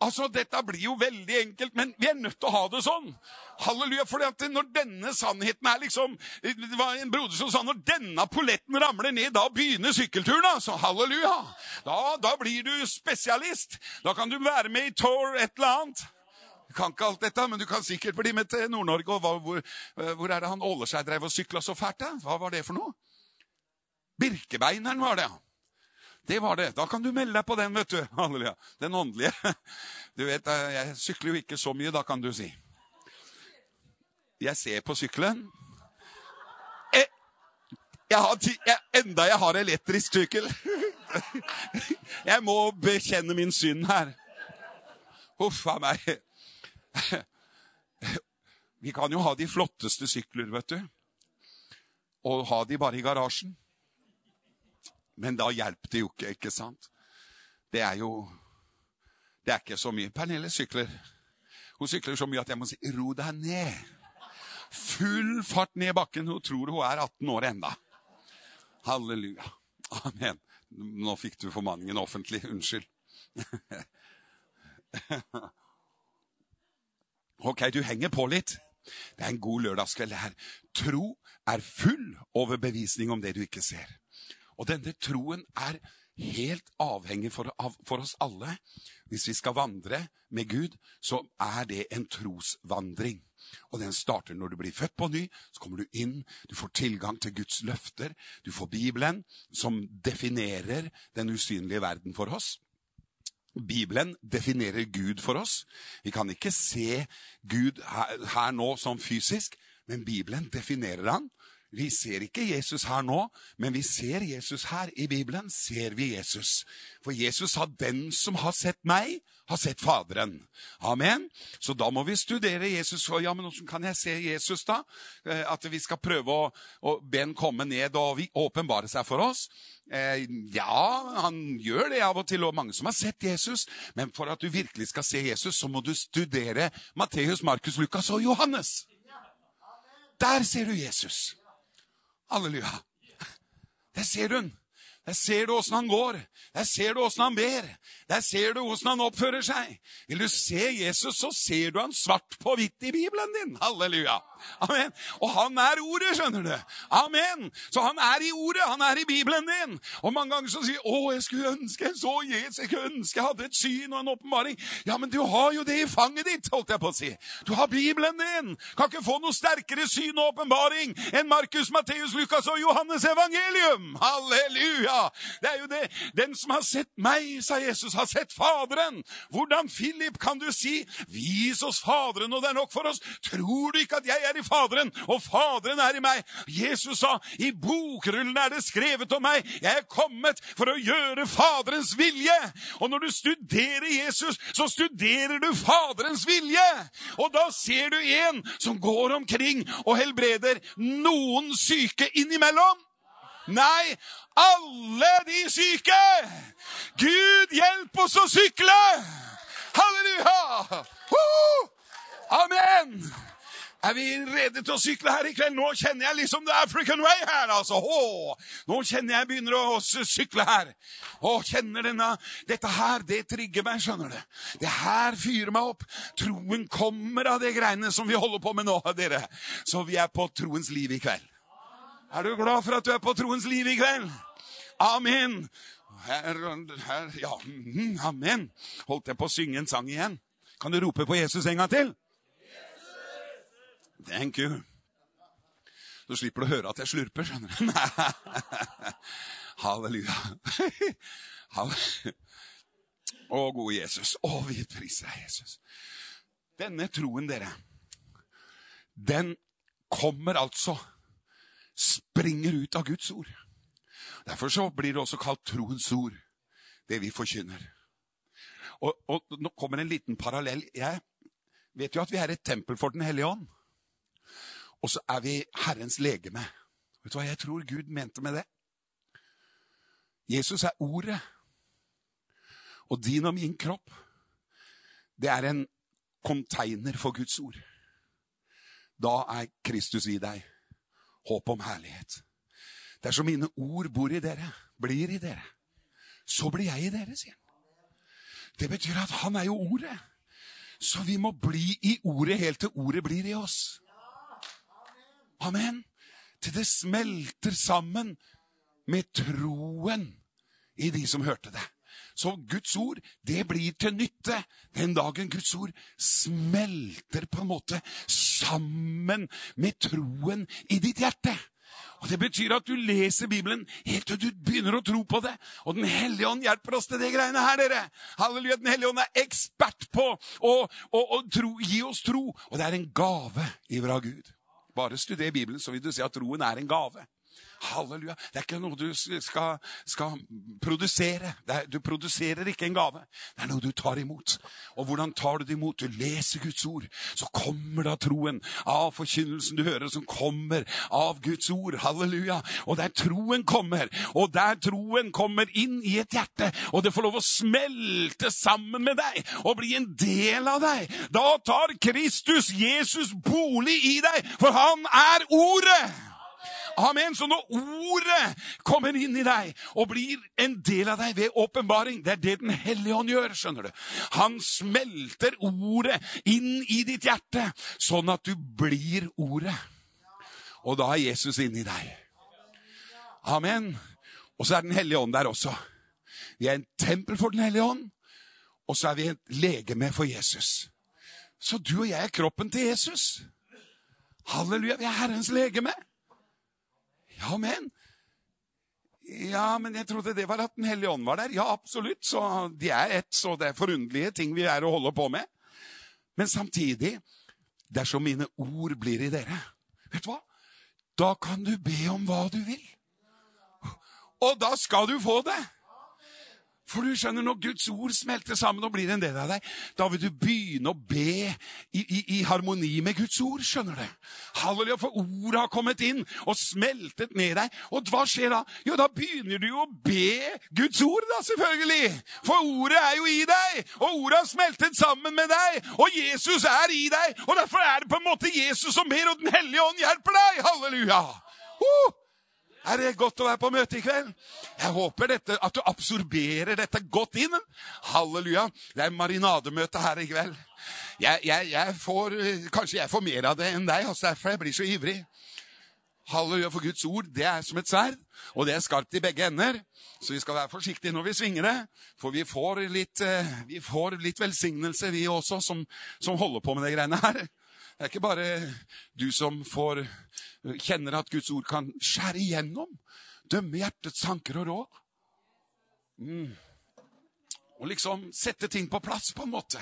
Altså, Dette blir jo veldig enkelt, men vi er nødt til å ha det sånn. Halleluja. For når denne sannheten er liksom Det var en broder som sa når denne polletten ramler ned, da begynner sykkelturen. altså. Halleluja. Da, da blir du spesialist. Da kan du være med i Tour et eller annet. Du kan ikke alt dette, men du kan sikkert bli med til Nord-Norge. og hvor, hvor, er det han Åleskjær drev og sykla så fælt? Hva var det for noe? Birkebeineren var det, ja. Det var det. Da kan du melde deg på den, vet du. Halleluja. Den åndelige. Du vet, eh, Jeg sykler jo ikke så mye, da, kan du si. Jeg ser på sykkelen. Jeg, jeg har, jeg, enda jeg har elektrisk sykkel. Jeg må bekjenne min synd her. Huff a meg. Vi kan jo ha de flotteste sykler, vet du. Og ha de bare i garasjen. Men da hjelper det jo ikke, ikke sant? Det er jo Det er ikke så mye. Pernille sykler. Hun sykler så mye at jeg må si 'ro deg ned'. Full fart ned bakken. Hun tror hun er 18 år enda. Halleluja. Amen. Nå fikk du formaningen offentlig. Unnskyld. Ok, du henger på litt. Det er en god lørdagskveld her. Tro er full overbevisning om det du ikke ser. Og denne troen er helt avhengig for, av, for oss alle. Hvis vi skal vandre med Gud, så er det en trosvandring. Og den starter når du blir født på ny. Så kommer du inn, du får tilgang til Guds løfter. Du får Bibelen, som definerer den usynlige verden for oss. Bibelen definerer Gud for oss. Vi kan ikke se Gud her, her nå som fysisk, men Bibelen definerer han. Vi ser ikke Jesus her nå, men vi ser Jesus her. I Bibelen ser vi Jesus. For Jesus sa 'den som har sett meg, har sett Faderen'. Amen. Så da må vi studere Jesus. Ja, men hvordan kan jeg se Jesus, da? Eh, At vi skal prøve å, å be han komme ned og åpenbare seg for oss? Eh, ja, han gjør det av og til, og mange som har sett Jesus. Men for at du virkelig skal se Jesus, så må du studere Matteus, Markus, Lukas og Johannes. Der ser du Jesus. Halleluja. Der ser du den. Der ser du åssen han går. Der ser du åssen han ber. Der ser du åssen han oppfører seg. Vil du se Jesus, så ser du han svart på hvitt i Bibelen din. Halleluja. Amen. Og han er ordet, skjønner du. Amen. Så han er i ordet, han er i Bibelen din. Og mange ganger så sier 'Å, jeg skulle ønske jeg så Jesus, jeg skulle ønske jeg hadde et syn og en åpenbaring'. Ja, men du har jo det i fanget ditt, holdt jeg på å si. Du har Bibelen din. Kan ikke få noe sterkere syn og åpenbaring enn Markus, Matteus, Lukas og Johannes evangelium. Halleluja. Det er jo det. Den som har sett meg, sa Jesus, har sett Faderen. Hvordan, Philip, kan du si 'Vis oss Faderen, og det er nok for oss'? Tror du ikke at jeg er i Faderen, og Faderen er i meg? Jesus sa 'I bokrullen er det skrevet om meg'. Jeg er kommet for å gjøre Faderens vilje. Og når du studerer Jesus, så studerer du Faderens vilje. Og da ser du en som går omkring og helbreder noen syke innimellom. Nei, alle de syke! Gud, hjelp oss å sykle! Halleluja! Woo! Amen! Er vi rede til å sykle her i kveld? Nå kjenner jeg liksom det er African way her. altså. Åh, nå kjenner jeg begynner å sykle her. Å, kjenner denne, Dette her, det trigger meg, skjønner du. Det her fyrer meg opp. Troen kommer av de greiene som vi holder på med nå, dere. Så vi er på troens liv i kveld. Er du glad for at du er på troens liv i kveld? Amen. Her, her, ja, mhm, amen. Holdt jeg på å synge en sang igjen? Kan du rope på Jesus en gang til? Thank you. Så slipper du å høre at jeg slurper, skjønner du. Halleluja. Halleluja. Å, gode Jesus. Å, vi priser deg, Jesus. Denne troen, dere, den kommer altså Springer ut av Guds ord. Derfor så blir det også kalt troens ord, det vi forkynner. Og, og nå kommer en liten parallell. Jeg vet jo at vi er et tempel for Den hellige ånd. Og så er vi Herrens legeme. Vet du hva jeg tror Gud mente med det? Jesus er ordet. Og din og min kropp, det er en container for Guds ord. Da er Kristus i deg. Håp om herlighet. Dersom mine ord bor i dere, blir i dere, så blir jeg i dere, sier han. Det betyr at han er jo ordet. Så vi må bli i ordet helt til ordet blir i oss. Amen. Til det smelter sammen med troen i de som hørte det. Så Guds ord, det blir til nytte den dagen Guds ord smelter på en måte sammen med troen i ditt hjerte. Og Det betyr at du leser Bibelen helt til du begynner å tro på det. Og Den hellige ånd hjelper oss til det greiene her, dere. Halleluja, Den hellige ånd er ekspert på å, å, å tro, gi oss tro. Og det er en gave ifra Gud. Bare studer Bibelen, så vil du se at troen er en gave. Halleluja. Det er ikke noe du skal, skal produsere. Er, du produserer ikke en gave. Det er noe du tar imot. Og hvordan tar du det imot? Du leser Guds ord. Så kommer da troen av forkynnelsen du hører, som kommer av Guds ord. Halleluja. Og der troen kommer, og der troen kommer inn i et hjerte, og det får lov å smelte sammen med deg og bli en del av deg, da tar Kristus, Jesus, bolig i deg, for han er Ordet. Amen. Så når Ordet kommer inn i deg og blir en del av deg ved åpenbaring Det er det Den hellige ånd gjør. skjønner du. Han smelter Ordet inn i ditt hjerte, sånn at du blir Ordet. Og da er Jesus inni deg. Amen. Og så er Den hellige ånd der også. Vi er en tempel for Den hellige ånd, og så er vi et legeme for Jesus. Så du og jeg er kroppen til Jesus. Halleluja, vi er Herrens legeme. Ja, men Ja, men jeg trodde det var at Den hellige ånd var der. Ja, absolutt. Så de er ett, så det er forunderlige ting vi er å holde på med. Men samtidig, dersom mine ord blir i dere, vet du hva? Da kan du be om hva du vil. Og da skal du få det. For du skjønner, Når Guds ord smelter sammen og blir en del av deg, da vil du begynne å be i, i, i harmoni med Guds ord. skjønner du? Halleluja, For ordet har kommet inn og smeltet ned deg. Og hva skjer da? Jo, da begynner du å be Guds ord, da, selvfølgelig. For ordet er jo i deg, og ordet har smeltet sammen med deg. Og Jesus er i deg, og derfor er det på en måte Jesus som ber, og Den hellige ånd hjelper deg. Halleluja! Uh! Er det godt å være på møte i kveld? Jeg håper dette, at du absorberer dette godt inn. Halleluja. Det er marinademøte her i kveld. Jeg, jeg, jeg får, kanskje jeg får mer av det enn deg, altså derfor jeg blir så ivrig. Halleluja, for Guds ord det er som et sverd, og det er skarpt i begge ender. Så vi skal være forsiktige når vi svinger det, for vi får litt, eh, vi får litt velsignelse, vi også, som, som holder på med de greiene her. Det er ikke bare du som får, kjenner at Guds ord kan skjære igjennom, dømme hjertets tanker og råd. Mm. Og liksom sette ting på plass, på en måte.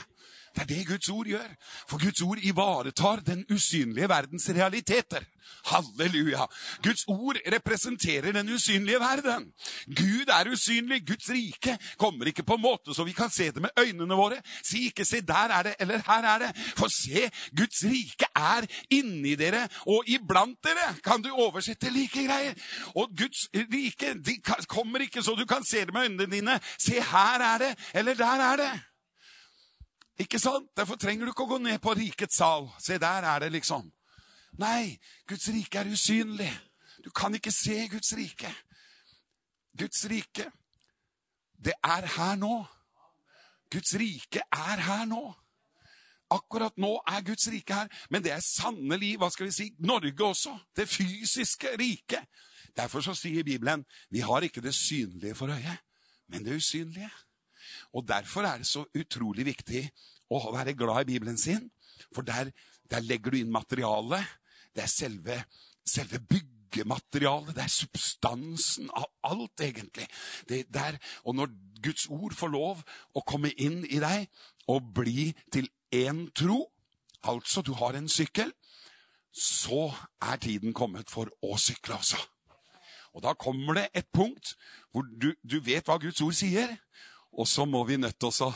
Det er det Guds ord gjør. For Guds ord ivaretar den usynlige verdens realiteter. Halleluja! Guds ord representerer den usynlige verden. Gud er usynlig. Guds rike kommer ikke på en måte så vi kan se det med øynene våre. Si ikke 'se, der er det', eller 'her er det'. For se, Guds rike er inni dere og iblant dere. Kan du oversette like greier? Og Guds rike kommer ikke så du kan se det med øynene dine. Se, her er det, eller der er det. Ikke sant? Derfor trenger du ikke å gå ned på rikets sal. Se, der er det, liksom. Nei, Guds rike er usynlig. Du kan ikke se Guds rike. Guds rike, det er her nå. Guds rike er her nå. Akkurat nå er Guds rike her, men det er sannelig hva skal vi si, Norge også. Det fysiske riket. Derfor så sier Bibelen vi har ikke det synlige for øyet, men det usynlige. Og Derfor er det så utrolig viktig å være glad i Bibelen sin. For der, der legger du inn materialet. Det er selve, selve byggematerialet. Det er substansen av alt, egentlig. Der, og når Guds ord får lov å komme inn i deg og bli til én tro, altså du har en sykkel, så er tiden kommet for å sykle også. Og da kommer det et punkt hvor du, du vet hva Guds ord sier, og så må vi nødt til å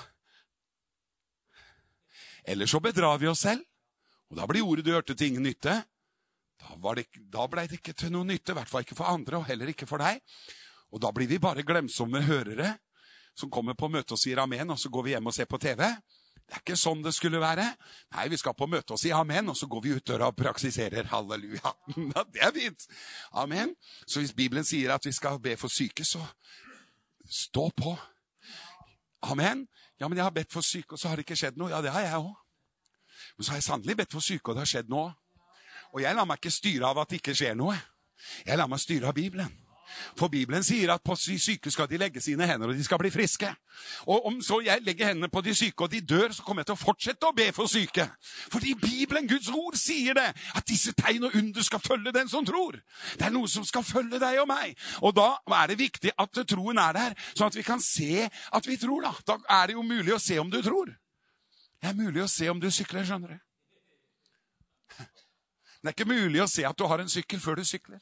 Eller så bedrar vi oss selv, og da blir ordet du hørte, til ingen nytte. Da, da ble det ikke til noe nytte, i hvert fall ikke for andre, og heller ikke for deg. Og da blir vi bare glemsomme hørere som kommer på møte og sier amen, og så går vi hjem og ser på TV. Det er ikke sånn det skulle være. Nei, vi skal på møte og si amen, og så går vi ut døra og praksiserer halleluja. Det er fint. Amen. Så hvis Bibelen sier at vi skal be for syke, så stå på. Amen. Ja, men jeg har bedt for syke, og så har det ikke skjedd noe. Ja, det har jeg òg. Men så har jeg sannelig bedt for syke, og det har skjedd noe. Og jeg lar meg ikke styre av at det ikke skjer noe. Jeg lar meg styre av Bibelen. For Bibelen sier at på syke skal de legge sine hender, og de skal bli friske. Og om så jeg legger hendene på de syke, og de dør, så kommer jeg til å fortsette å be for syke. Fordi Bibelen, Guds ord, sier det. At disse tegn og under skal følge den som tror. Det er noe som skal følge deg og meg. Og da er det viktig at troen er der, sånn at vi kan se at vi tror. Da Da er det jo mulig å se om du tror. Det er mulig å se om du sykler, skjønner du. Det er ikke mulig å se at du har en sykkel før du sykler.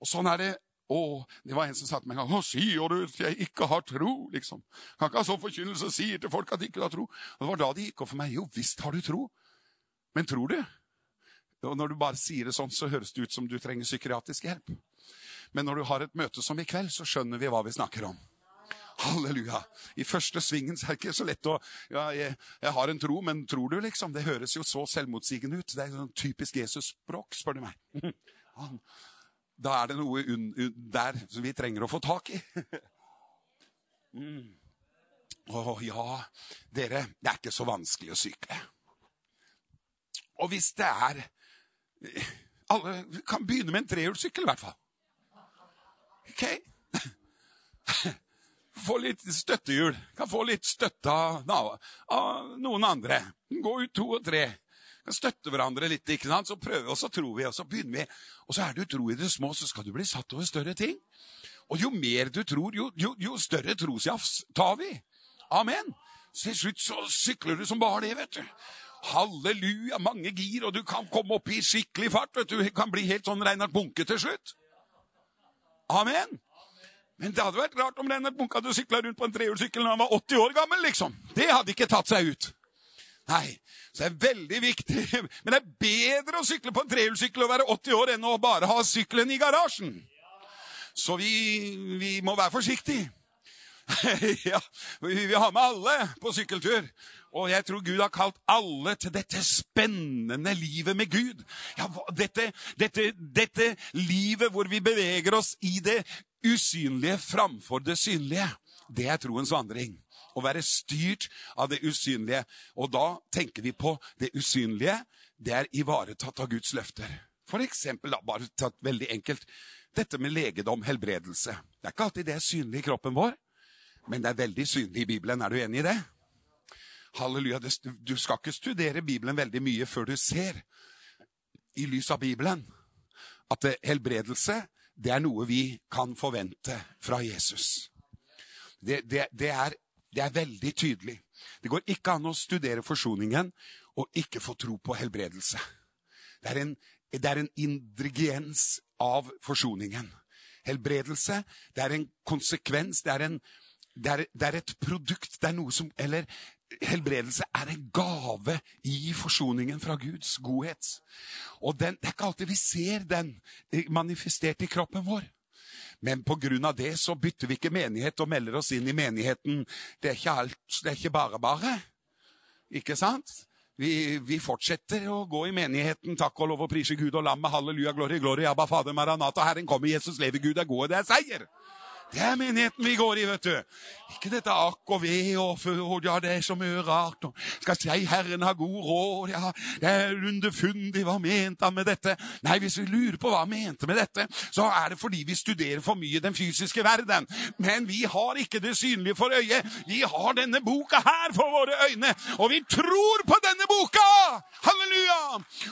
Og sånn er det å, Det var en som sa til meg en gang 'Hva sier du at jeg ikke har tro?' liksom. Kan ikke ha sånn forkynnelse og sier til folk at de ikke har tro. Og Det var da det gikk opp for meg. Jo visst har du tro. Men tror du? Og Når du bare sier det sånn, så høres det ut som du trenger psykiatrisk hjelp. Men når du har et møte som i kveld, så skjønner vi hva vi snakker om. Halleluja. I første svingen så er det ikke så lett å ja, jeg, jeg, har en tro, men tror du, liksom? Det høres jo så selvmotsigende ut. Det er sånn typisk Jesus-språk, spør du meg. Da er det noe un, un, der som vi trenger å få tak i. mm. Å ja, dere, det er ikke så vanskelig å sykle. Og hvis det er Alle kan begynne med en trehjulssykkel, i hvert fall. Ok? Få litt støttehjul. Kan få litt støtte av, av noen andre. Gå ut to og tre støtte hverandre litt. ikke sant? Så prøver vi, og så tror vi, og så begynner vi. Og så er du tro i det små, så skal du bli satt over større ting. Og jo mer du tror, jo, jo, jo større trosjafs tar vi. Amen. Så til slutt så sykler du som bare det, vet du. Halleluja, mange gir, og du kan komme opp i skikkelig fart. vet Du Du kan bli helt sånn Reinhard Bunke til slutt. Amen. Men det hadde vært rart om Reinhard Bunke hadde sykla rundt på en trehjulssykkel når han var 80 år gammel. liksom. Det hadde ikke tatt seg ut. Nei, så det er veldig viktig. Men det er bedre å sykle på en trehjulssykkel og være 80 år enn å bare ha sykkelen i garasjen. Så vi, vi må være forsiktige. ja, vi vil ha med alle på sykkeltur. Og jeg tror Gud har kalt alle til dette spennende livet med Gud. Ja, dette, dette, dette livet hvor vi beveger oss i det usynlige framfor det synlige. Det er troens vandring å være styrt av det usynlige. Og da tenker vi på det usynlige. Det er ivaretatt av Guds løfter. For eksempel, da, bare tatt veldig enkelt, dette med legedom, helbredelse. Det er ikke alltid det er synlig i kroppen vår, men det er veldig synlig i Bibelen. Er du enig i det? Halleluja. Du skal ikke studere Bibelen veldig mye før du ser, i lys av Bibelen, at helbredelse det er noe vi kan forvente fra Jesus. Det, det, det, er det er veldig tydelig. Det går ikke an å studere forsoningen og ikke få tro på helbredelse. Det er en, det er en ingrediens av forsoningen. Helbredelse, det er en konsekvens, det er, en, det er, det er et produkt, det er noe som Eller helbredelse er en gave i forsoningen fra Guds godhet. Og den, det er ikke alltid vi ser den manifestert i kroppen vår. Men pga. det så bytter vi ikke menighet og melder oss inn i menigheten. Det er ikke alt, det er ikke bare bare. Ikke sant? Vi, vi, fortsetter å gå i menigheten. Takk og lov og prise Gud og lammet. Halleluja, glory, glory, Abba, Fader, Maranata. Herren kommer, Jesus lever, Gud er god, og det er seier. Det er menigheten vi går i, vet du. Ikke dette akk og ve og før, ja, det er så mye rart. Og skal si Herren har god råd, ja, det er underfundig, hva mente han med dette? Nei, hvis vi lurer på hva han mente med dette, så er det fordi vi studerer for mye den fysiske verden. Men vi har ikke det synlige for øyet. Vi har denne boka her for våre øyne, og vi tror på denne boka! Halleluja!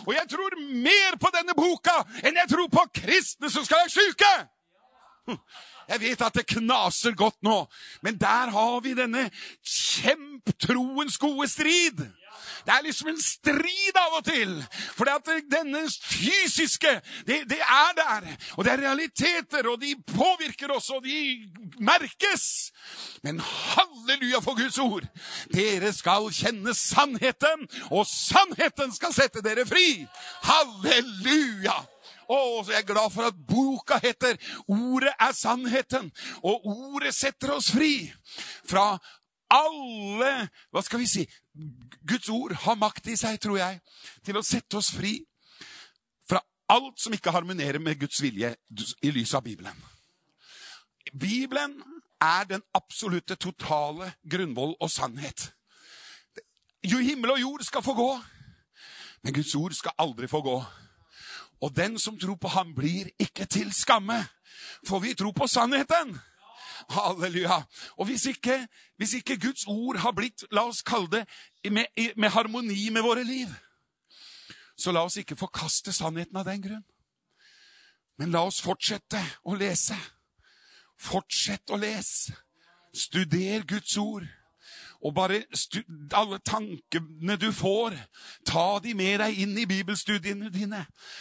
Og jeg tror mer på denne boka enn jeg tror på kristne som skal være syke! Jeg vet at det knaser godt nå, men der har vi denne kjemptroens gode strid. Det er liksom en strid av og til. For denne fysiske, det, det, er der. Og det er realiteter, og de påvirker oss, og de merkes. Men halleluja for Guds ord! Dere skal kjenne sannheten, og sannheten skal sette dere fri. Halleluja! Å, så jeg er glad for at boka heter 'Ordet er sannheten'. Og ordet setter oss fri fra alle Hva skal vi si? Guds ord har makt i seg, tror jeg, til å sette oss fri fra alt som ikke harmonerer med Guds vilje i lys av Bibelen. Bibelen er den absolutte, totale grunnvoll og sannhet. Jo, himmel og jord skal få gå, men Guds ord skal aldri få gå. Og den som tror på ham, blir ikke til skamme. For vi tror på sannheten. Halleluja. Og hvis ikke, hvis ikke Guds ord har blitt, la oss kalle det, med, med harmoni med våre liv, så la oss ikke forkaste sannheten av den grunn. Men la oss fortsette å lese. Fortsett å lese. Studer Guds ord. Og bare alle tankene du får, ta de med deg inn i bibelstudiene dine.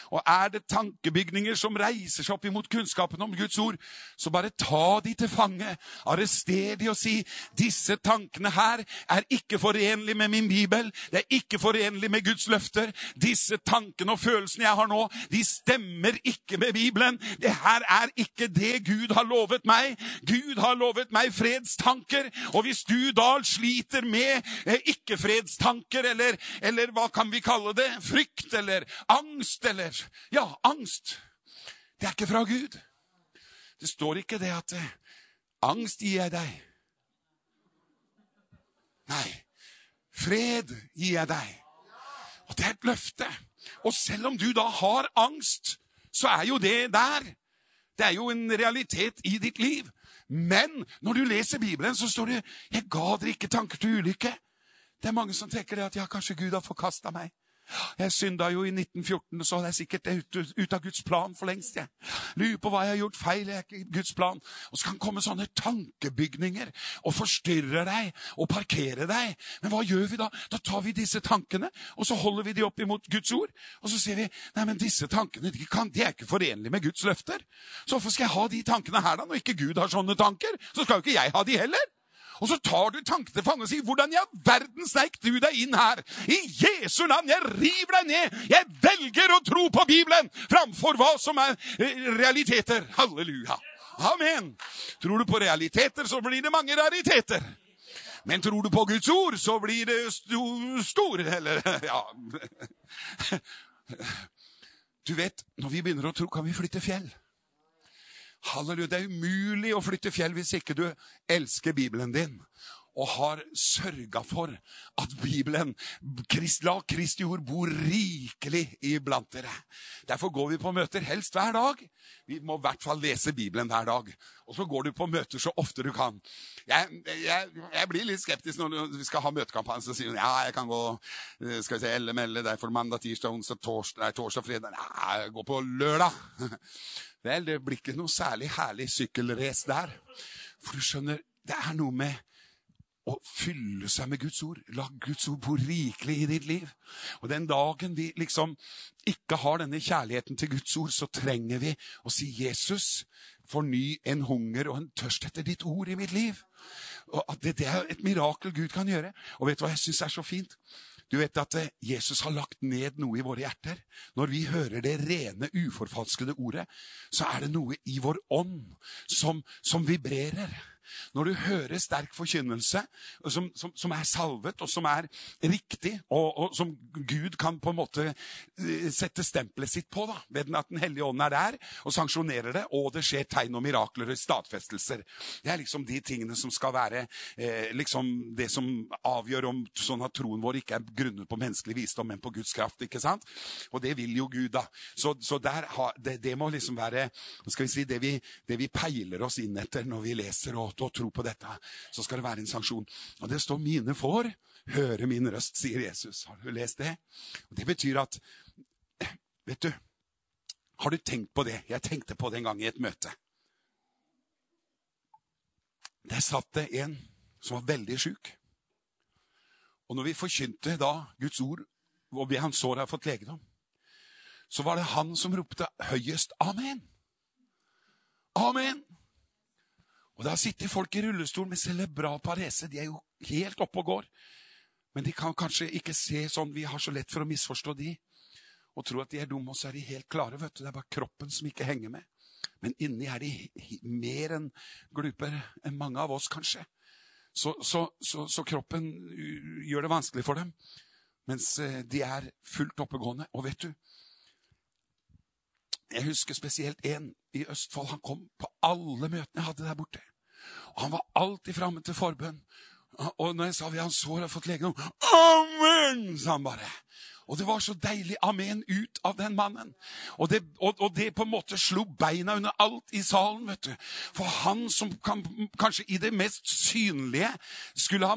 Og er det tankebygninger som reiser seg opp imot kunnskapen om Guds ord, så bare ta de til fange. Arrester de og si disse tankene her er ikke forenlig med min bibel. Det er ikke forenlig med Guds løfter. Disse tankene og følelsene jeg har nå, de stemmer ikke med Bibelen. Det her er ikke det Gud har lovet meg. Gud har lovet meg fredstanker. Og hvis du da sliter sliter med eh, ikke-fredstanker, eller, eller hva kan vi kalle det? Frykt eller angst eller Ja, angst. Det er ikke fra Gud. Det står ikke det at eh, angst gir jeg deg. Nei, fred gir jeg deg. Og det er et løfte. Og selv om du da har angst, så er jo det der. Det er jo en realitet i ditt liv. Men når du leser Bibelen, så står det 'Jeg ga dere ikke tanker til ulykke'. Det er mange som tenker det at ja, kanskje Gud har forkasta meg. Jeg synda jo i 1914, så det er sikkert ut, ut av Guds plan for lengst. jeg. Lurer på hva jeg har gjort feil. Jeg er ikke Guds plan. Og så kan komme sånne tankebygninger og forstyrre deg og parkere deg. Men hva gjør vi da? Da tar vi disse tankene, og så holder vi de opp imot Guds ord. Og så sier vi nei, men disse tankene de, kan, de er ikke forenlige med Guds løfter. Så hvorfor skal jeg ha de tankene her, da? Når ikke Gud har sånne tanker, så skal jo ikke jeg ha de heller. Og så tar du tanken til fange og sier, 'Hvordan i all verden sneik du deg inn her?' I Jesu navn, jeg river deg ned! Jeg velger å tro på Bibelen framfor hva som er eh, realiteter. Halleluja. Amen. Tror du på realiteter, så blir det mange rariteter. Men tror du på Guds ord, så blir det sto stor, eller ja. Du vet, når vi begynner å tro, kan vi flytte fjell. Halleluja. Det er umulig å flytte fjell hvis ikke du elsker Bibelen din og har sørga for at Bibelen, la Kristi ord, bor rikelig iblant dere. Derfor går vi på møter helst hver dag. Vi må i hvert fall lese Bibelen hver dag. Og så går du på møter så ofte du kan. Jeg, jeg, jeg blir litt skeptisk når vi skal ha møtekampanje. Så sier hun ja, jeg kan gå eh, skal vi se, LML, det er for mandag, tirsdag, onsdag, torsdag, torsdag fredag. Nei, jeg går på lørdag. Vel, det blir ikke noe særlig herlig sykkelrace der. For du skjønner, det er noe med å fylle seg med Guds ord. La Guds ord bo rikelig i ditt liv. Og den dagen vi liksom ikke har denne kjærligheten til Guds ord, så trenger vi å si Jesus, forny en hunger og en tørst etter ditt ord i mitt liv. Og det, det er et mirakel Gud kan gjøre. Og vet du hva jeg syns er så fint? Du vet at eh, Jesus har lagt ned noe i våre hjerter. Når vi hører det rene, uforfalskede ordet, så er det noe i vår ånd som, som vibrerer. Når du hører sterk forkynnelse som, som, som er salvet, og som er riktig, og, og, som Gud kan på en måte eh, sette stempelet sitt på, da, ved at Den hellige ånd er der og sanksjonerer det, og det skjer tegn og mirakler og stadfestelser. Det er liksom de tingene som skal være eh, liksom det som avgjør om sånn at troen vår ikke er grunnet på menneskelig visdom, men på Guds kraft. ikke sant? Og det vil jo Gud, da. Så, så ha, det, det, må liksom være skal vi si, det vi, det vi peiler oss inn etter når vi leser og måte å tro på dette, så skal det være en sanksjon. Og det står 'mine får høre min røst', sier Jesus. Har du lest det? Og Det betyr at Vet du, har du tenkt på det? Jeg tenkte på det en gang i et møte. Der satt det en som var veldig sjuk. Og når vi forkynte da Guds ord, og han så har fått legedom, så var det han som ropte høyest 'Amen'. Amen. Og da sitter folk i rullestol med cerebral parese. De er jo helt oppe og går. Men de kan kanskje ikke se sånn. Vi har så lett for å misforstå de. Og tro at de er dumme, og så er de helt klare. vet du. Det er bare kroppen som ikke henger med. Men inni er de mer enn gluper enn mange av oss, kanskje. Så, så, så, så kroppen gjør det vanskelig for dem. Mens eh, de er fullt oppegående. Og vet du, jeg husker spesielt en i Østfold. Han kom på alle møtene jeg hadde der borte. Og Han var alltid framme til forbønn. Og når jeg sa vi hans sår har fått legedom Amen! sa han bare. Og det var så deilig. Amen ut av den mannen. Og det, og, og det, på en måte slo beina under alt i salen, vet du. For han som kan, kanskje i det mest synlige skulle ha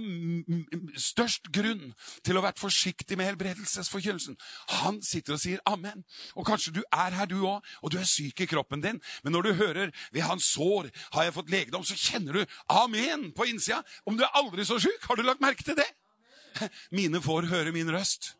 størst grunn til å være forsiktig med helbredelsesforkynnelsen, han sitter og sier amen. Og kanskje du er her, du òg, og du er syk i kroppen din. Men når du hører 'ved hans sår har jeg fått legedom', så kjenner du amen på innsida. Om du er aldri så syk, har du lagt merke til det? Mine får høre min røst.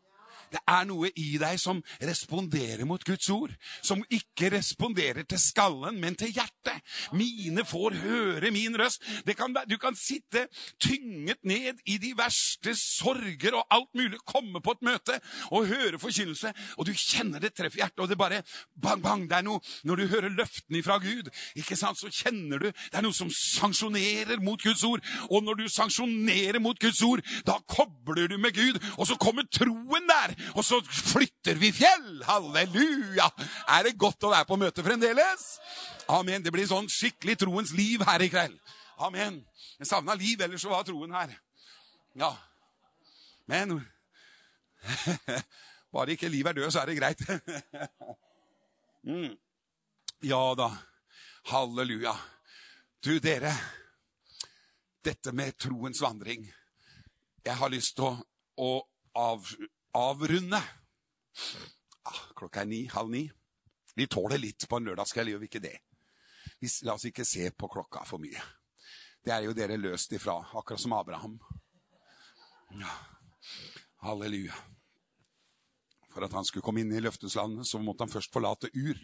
Det er noe i deg som responderer mot Guds ord. Som ikke responderer til skallen, men til hjertet. Mine får høre min røst. Kan, du kan sitte tynget ned i de verste sorger og alt mulig. Komme på et møte og høre forkynnelse, og du kjenner det treffer hjertet. Og det bare bang, bang. Det er noe Når du hører løftene fra Gud, ikke sant, så kjenner du Det er noe som sanksjonerer mot Guds ord. Og når du sanksjonerer mot Guds ord, da kobler du med Gud, og så kommer troen der og så flytter vi fjell! Halleluja! Er det godt å være på møte fremdeles? Amen. Det blir sånn skikkelig troens liv her i kveld. Amen. Jeg savna liv, ellers så var troen her. Ja. Men bare ikke liv er død, så er det greit. mm. Ja da. Halleluja. Du, dere. Dette med troens vandring. Jeg har lyst til å, å av, avrunde. Ah, klokka er ni, halv ni. Vi tåler litt på en lørdagskveld, gjør vi ikke det? Vi, la oss ikke se på klokka for mye. Det er jo dere løst ifra, akkurat som Abraham. Ja. Halleluja. For at han skulle komme inn i løfteslandet, så måtte han først forlate Ur.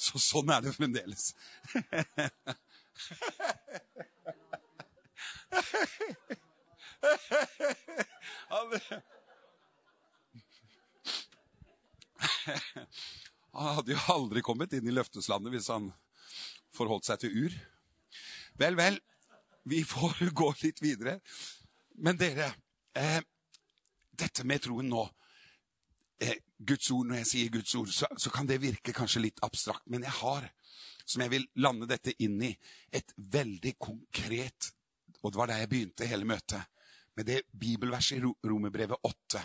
Så sånn er det fremdeles. Han hadde jo aldri kommet inn i løfteslandet hvis han forholdt seg til ur. Vel, vel, vi får gå litt videre. Men dere, eh, dette med troen nå eh, Guds ord, Når jeg sier Guds ord, så, så, kan det virke kanskje litt abstrakt. Men jeg har, som jeg vil lande dette inn i, et veldig konkret Og det var der jeg begynte hele møtet med det bibelverset i Romerbrevet 8,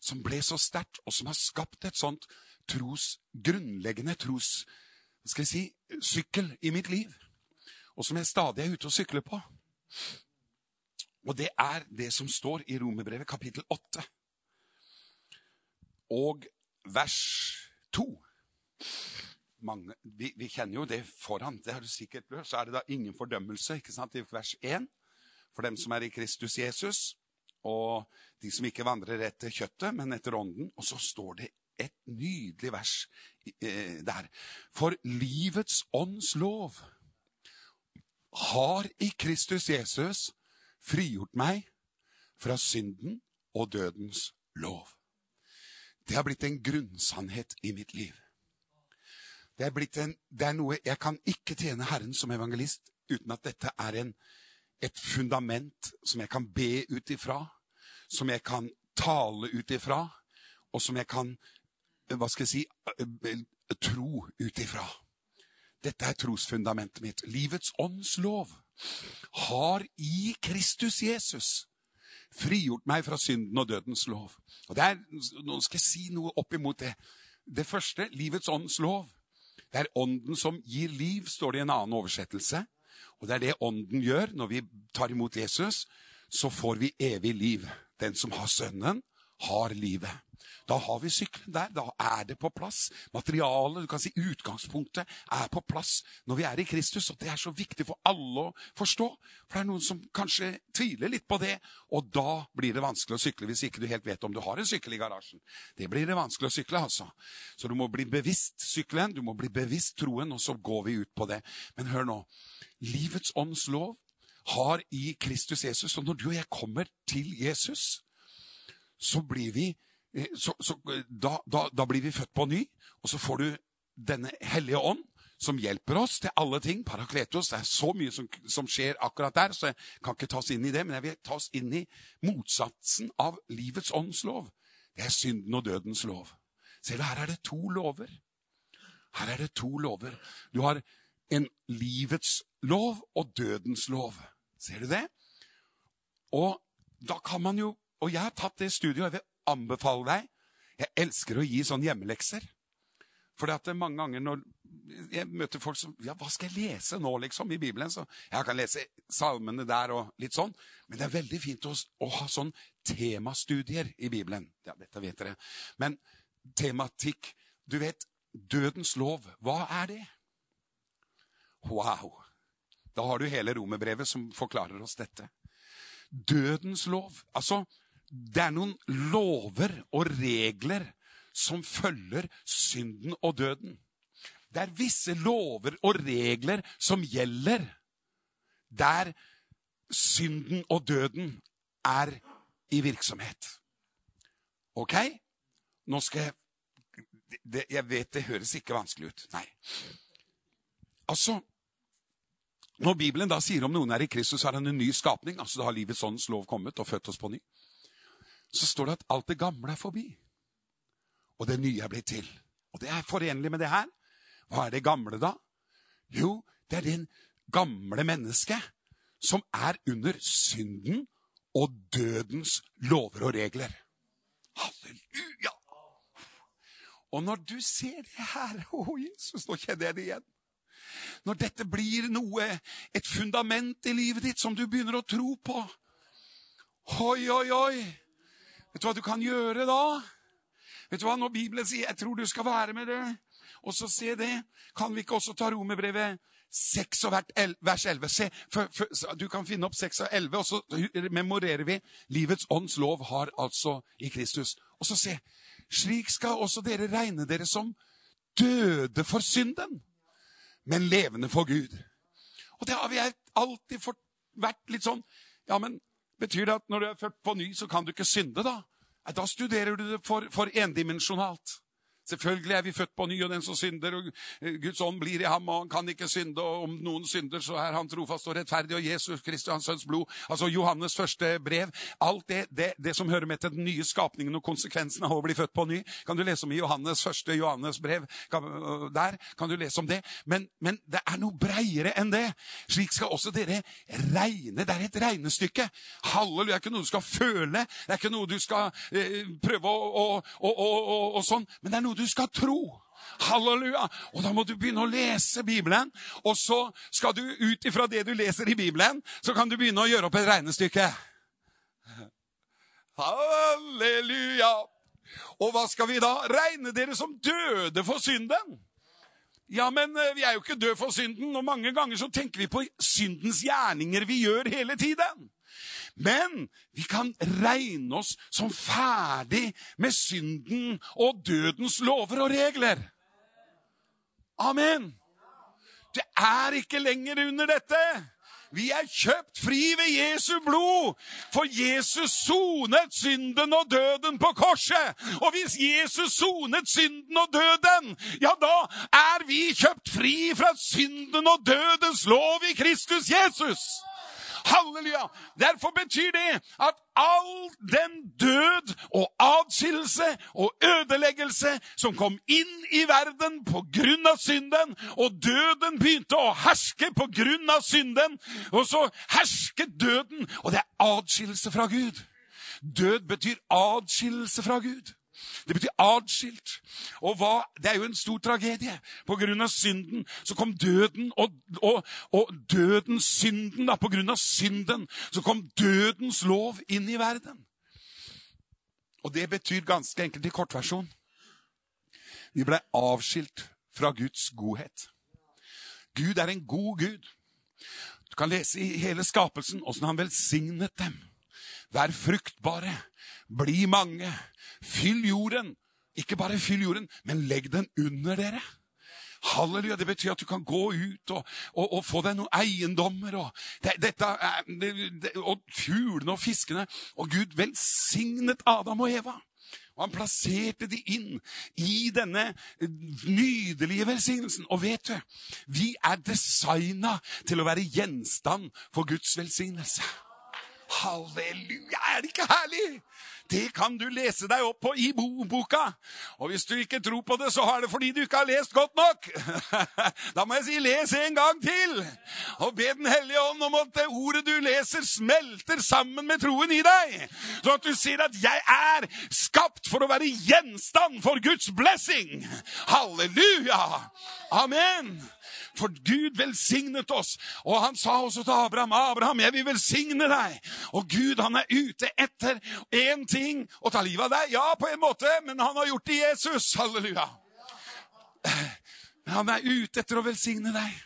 som ble så sterkt, og som har skapt et sånt tros, grunnleggende tros skal jeg si, sykkel i mitt liv. Og som jeg stadig er ute og sykler på. Og det er det som står i Romerbrevet kapittel 8 og vers 2. Mange, vi, vi, kjenner jo det foran. Det har du sikkert hørt. Så er det da ingen fordømmelse ikke sant, i vers 1 for dem som er i Kristus Jesus, og de som ikke vandrer etter kjøttet, men etter ånden. Og så står det et nydelig vers eh, der. For livets ånds lov har i Kristus Jesus frigjort meg fra synden og dødens lov. Det har blitt en grunnsannhet i mitt liv. Det er, en, det er noe Jeg kan ikke tjene Herren som evangelist uten at dette er en et fundament som jeg kan be ut ifra, som jeg kan tale ut ifra, og som jeg kan hva skal jeg si tro ut ifra. Dette er trosfundamentet mitt. Livets åndslov har i Kristus Jesus frigjort meg fra synden og dødens lov. Og det er, Nå skal jeg si noe opp imot det. Det første, livets åndslov. Det er ånden som gir liv, står det i en annen oversettelse. Og det er det Ånden gjør. Når vi tar imot Jesus, så får vi evig liv. Den som har Sønnen, har livet. Da har vi sykkelen der. Da er det på plass. Materialet, du kan si utgangspunktet, er på plass når vi er i Kristus. Og det er så viktig for alle å forstå. For det er noen som kanskje tviler litt på det. Og da blir det vanskelig å sykle hvis ikke du helt vet om du har en sykkel i garasjen. Det blir det vanskelig å sykle, altså. Så du må bli bevisst sykkelen, du må bli bevisst troen, og så går vi ut på det. Men hør nå. Livets ånds lov har i Kristus Jesus. Og når du og jeg kommer til Jesus, så blir vi, eh, så, så, da, da, da blir vi født på ny. Og så får du denne hellige ånd som hjelper oss til alle ting. Parakletos. Det er så mye som, som, skjer akkurat der, så jeg kan ikke ta oss inn i det. Men jeg vil ta oss inn i motsatsen av livets ånds lov. Det er synden og dødens lov. Ser du, her er det to lover. Her er det to lover. Du har en livets lov og dødens lov. Ser du det? Og da kan man jo og jeg har tatt det studiet, og jeg vil anbefale deg Jeg elsker å gi sånne hjemmelekser. For det er mange ganger når jeg møter folk som Ja, hva skal jeg lese nå, liksom, i Bibelen? Så jeg kan lese salmene der og litt sånn. Men det er veldig fint å, å ha sånn temastudier i Bibelen. Ja, dette vet dere. Men tematikk Du vet, dødens lov, hva er det? Wow! Da har du hele romerbrevet som forklarer oss dette. Dødens lov. Altså, det er noen lover og regler som følger synden og døden. Det er visse lover og regler som gjelder der synden og døden er i virksomhet. Ok? Nå skal jeg det, Jeg vet det høres ikke vanskelig ut. Nei. Altså, Når Bibelen da sier om noen er i Kristus, er han en ny skapning, altså da har livets åndens lov kommet og født oss på ny, så står det at alt det gamle er forbi, og det nye er blitt til. Og det er forenlig med det her. Hva er det gamle, da? Jo, det er det gamle mennesket som er under synden og dødens lover og regler. Halleluja! Og når du ser det her Å, Jesus, nå kjenner jeg det igjen. Når dette blir noe, et fundament i livet ditt som du begynner å tro på Oi, oi, oi! Vet du hva du kan gjøre da? Vet du hva, Når Bibelen sier 'jeg tror du skal være med det', og så se det, kan vi ikke også ta romerbrevet 6 og vers 11? Se, for, for, du kan finne opp 6 og 11, og så memorerer vi livets ånds lov har altså i Kristus. Og så se. Slik skal også dere regne dere som døde for synden, men levende for Gud. Og det har vi alltid vært litt sånn Ja, men betyr det at når du er født på ny, så kan du ikke synde, da? Da studerer du det for, for endimensjonalt. Selvfølgelig er vi født på ny, og den som synder, og Guds ånd blir i ham, og han kan ikke synde. og Om noen synder, så er han trofast og rettferdig, og Jesus Kristus, hans sønns blod. Altså Johannes første brev. Alt det, det, det, som hører med til den nye skapningen og konsekvensen av å bli født på ny, kan du lese om i Johannes første Johannes brev. Der kan du lese om det. Men, men det er noe breiere enn det. Slik skal også dere regne. Det er et regnestykke. Halleluja. Det er ikke noe du skal føle. Det er ikke noe du skal eh, prøve å, å, å, å sånn. Men det er noe du skal tro. Halleluja! Og da må du begynne å lese Bibelen. Og så skal du ut ifra det du leser i Bibelen, så kan du begynne å gjøre opp et regnestykke. Halleluja! Og hva skal vi da? Regne dere som døde for synden. Ja, men eh, vi er jo ikke døde for synden, og mange ganger så tenker vi på syndens gjerninger vi gjør hele tiden. Men vi kan regne oss som ferdig med synden og dødens lover og regler. Amen. Det er ikke lenger under dette. Vi er kjøpt fri ved Jesu blod, for Jesus sonet synden og døden på korset. Og hvis Jesus sonet synden og døden, ja, da er vi kjøpt fri fra synden og dødens lov i Kristus Jesus. Halleluja! Derfor betyr det at all den død og adskillelse og ødeleggelse som kom inn i verden av synden, og døden begynte å herske av synden, og så hersket døden, og det er adskillelse fra Gud. Død betyr adskillelse fra Gud. Det betyr adskilt. Og hva, Det er jo en stor tragedie. På grunn av synden så kom døden, og, og, og dødens synden, da, på grunn av synden, så kom dødens lov inn i verden. Og det betyr ganske enkelt i kortversjon Vi ble avskilt fra Guds godhet. Gud er en god Gud. Du kan lese i hele skapelsen åssen han velsignet dem. Vær fruktbare, bli mange, Fyll jorden. Ikke bare fyll jorden, men legg den under dere. Halleluja. Det betyr at du kan gå ut og, og, og få deg noen eiendommer. Og, det, dette det, det, og fuglene og fiskene. Og Gud velsignet Adam og Eva. Og han plasserte de inn i denne nydelige velsignelsen. Og vet du, vi er designa til å være gjenstand for Guds velsignelse. Halleluja! Er det ikke herlig? Det kan du lese deg opp på i boka. Og hvis du ikke tror på det, så er det fordi du ikke har lest godt nok. Da må jeg si les en gang til. Og be Den hellige ånd om at det ordet du leser, smelter sammen med troen i deg. Så at du sier at 'jeg er skapt for å være gjenstand for Guds blessing'. Halleluja! Amen. For Gud velsignet oss. Og han sa også til Abraham, 'Abraham, jeg vil velsigne deg.' Og Gud han er ute etter én ting å ta livet av deg. Ja, på en måte, men han har gjort det i Jesus. Halleluja. Men han er ute etter å velsigne deg.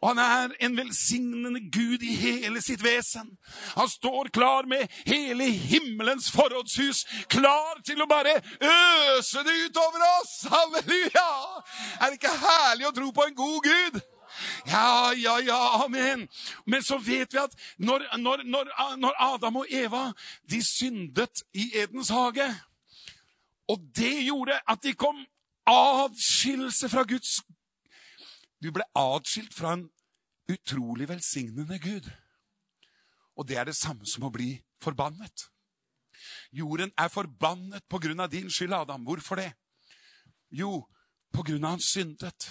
Og han er en velsignende Gud i hele sitt vesen. Han står klar med hele himmelens forrådshus, klar til å bare øse det utover oss. Halleluja! Er det ikke herlig å tro på en god Gud? Ja, ja, ja, amen. Men så vet vi at når, når, når, når Adam og Eva de syndet i Edens hage, og det gjorde at de kom adskillelse fra Guds Du ble adskilt fra en utrolig velsignende Gud. Og det er det samme som å bli forbannet. Jorden er forbannet på grunn av din skyld, Adam. Hvorfor det? Jo, på grunn av hans syndet.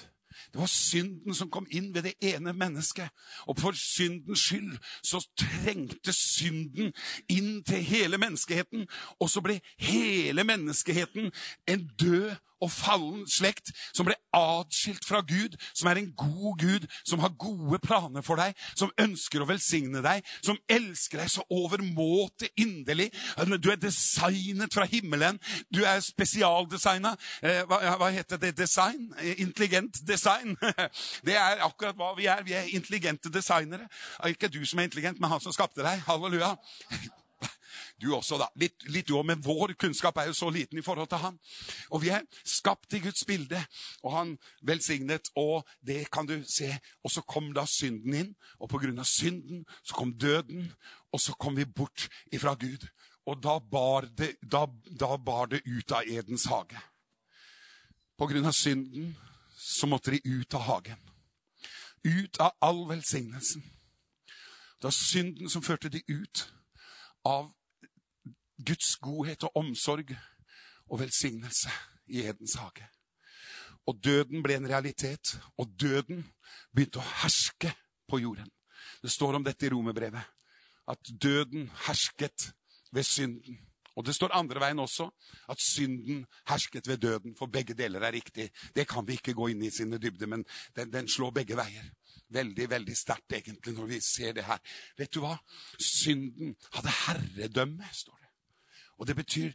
Det var synden som kom inn ved det ene mennesket. Og for syndens skyld så trengte synden inn til hele menneskeheten. Og så ble hele menneskeheten en død og fallen slekt som ble atskilt fra Gud, som er en god Gud, som har gode planer for deg, som ønsker å velsigne deg, som elsker deg så overmåte inderlig. Du er designet fra himmelen. Du er spesialdesigna. Eh, hva, hva, heter det? Design? Eh, intelligent design. Det er akkurat hva vi er. Vi er intelligente designere. Ikke du som er intelligent, men han som skapte deg. Halleluja. Du også, da. Litt, litt du òg, men vår kunnskap er jo så liten i forhold til han. Og vi er skapt i Guds bilde, og han velsignet, og det kan du se. Og så kom da synden inn, og på grunn av synden så kom døden, og så kom vi bort ifra Gud. Og da bar det, da, da bar det ut av Edens hage. På grunn av synden så måtte de ut av hagen. Ut av all velsignelsen. Det var synden som førte de ut av Guds godhet og omsorg og velsignelse i Edens hage. Og døden ble en realitet, og døden begynte å herske på jorden. Det står om dette i romerbrevet, at døden hersket ved synden. Og det står andre veien også, at synden hersket ved døden. For begge deler er riktig. Det kan vi ikke gå inn i sine dybder, men den, den slår begge veier. Veldig, veldig sterkt egentlig når vi ser det her. Vet du hva? Synden hadde herredømme, står det. Og det betyr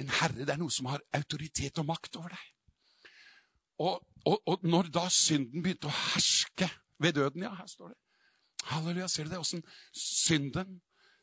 en herre. Det er noe som har autoritet og makt over deg. Og, og, og når da synden begynte å herske ved døden Ja, her står det. Halleluja, ser du det? Åssen synden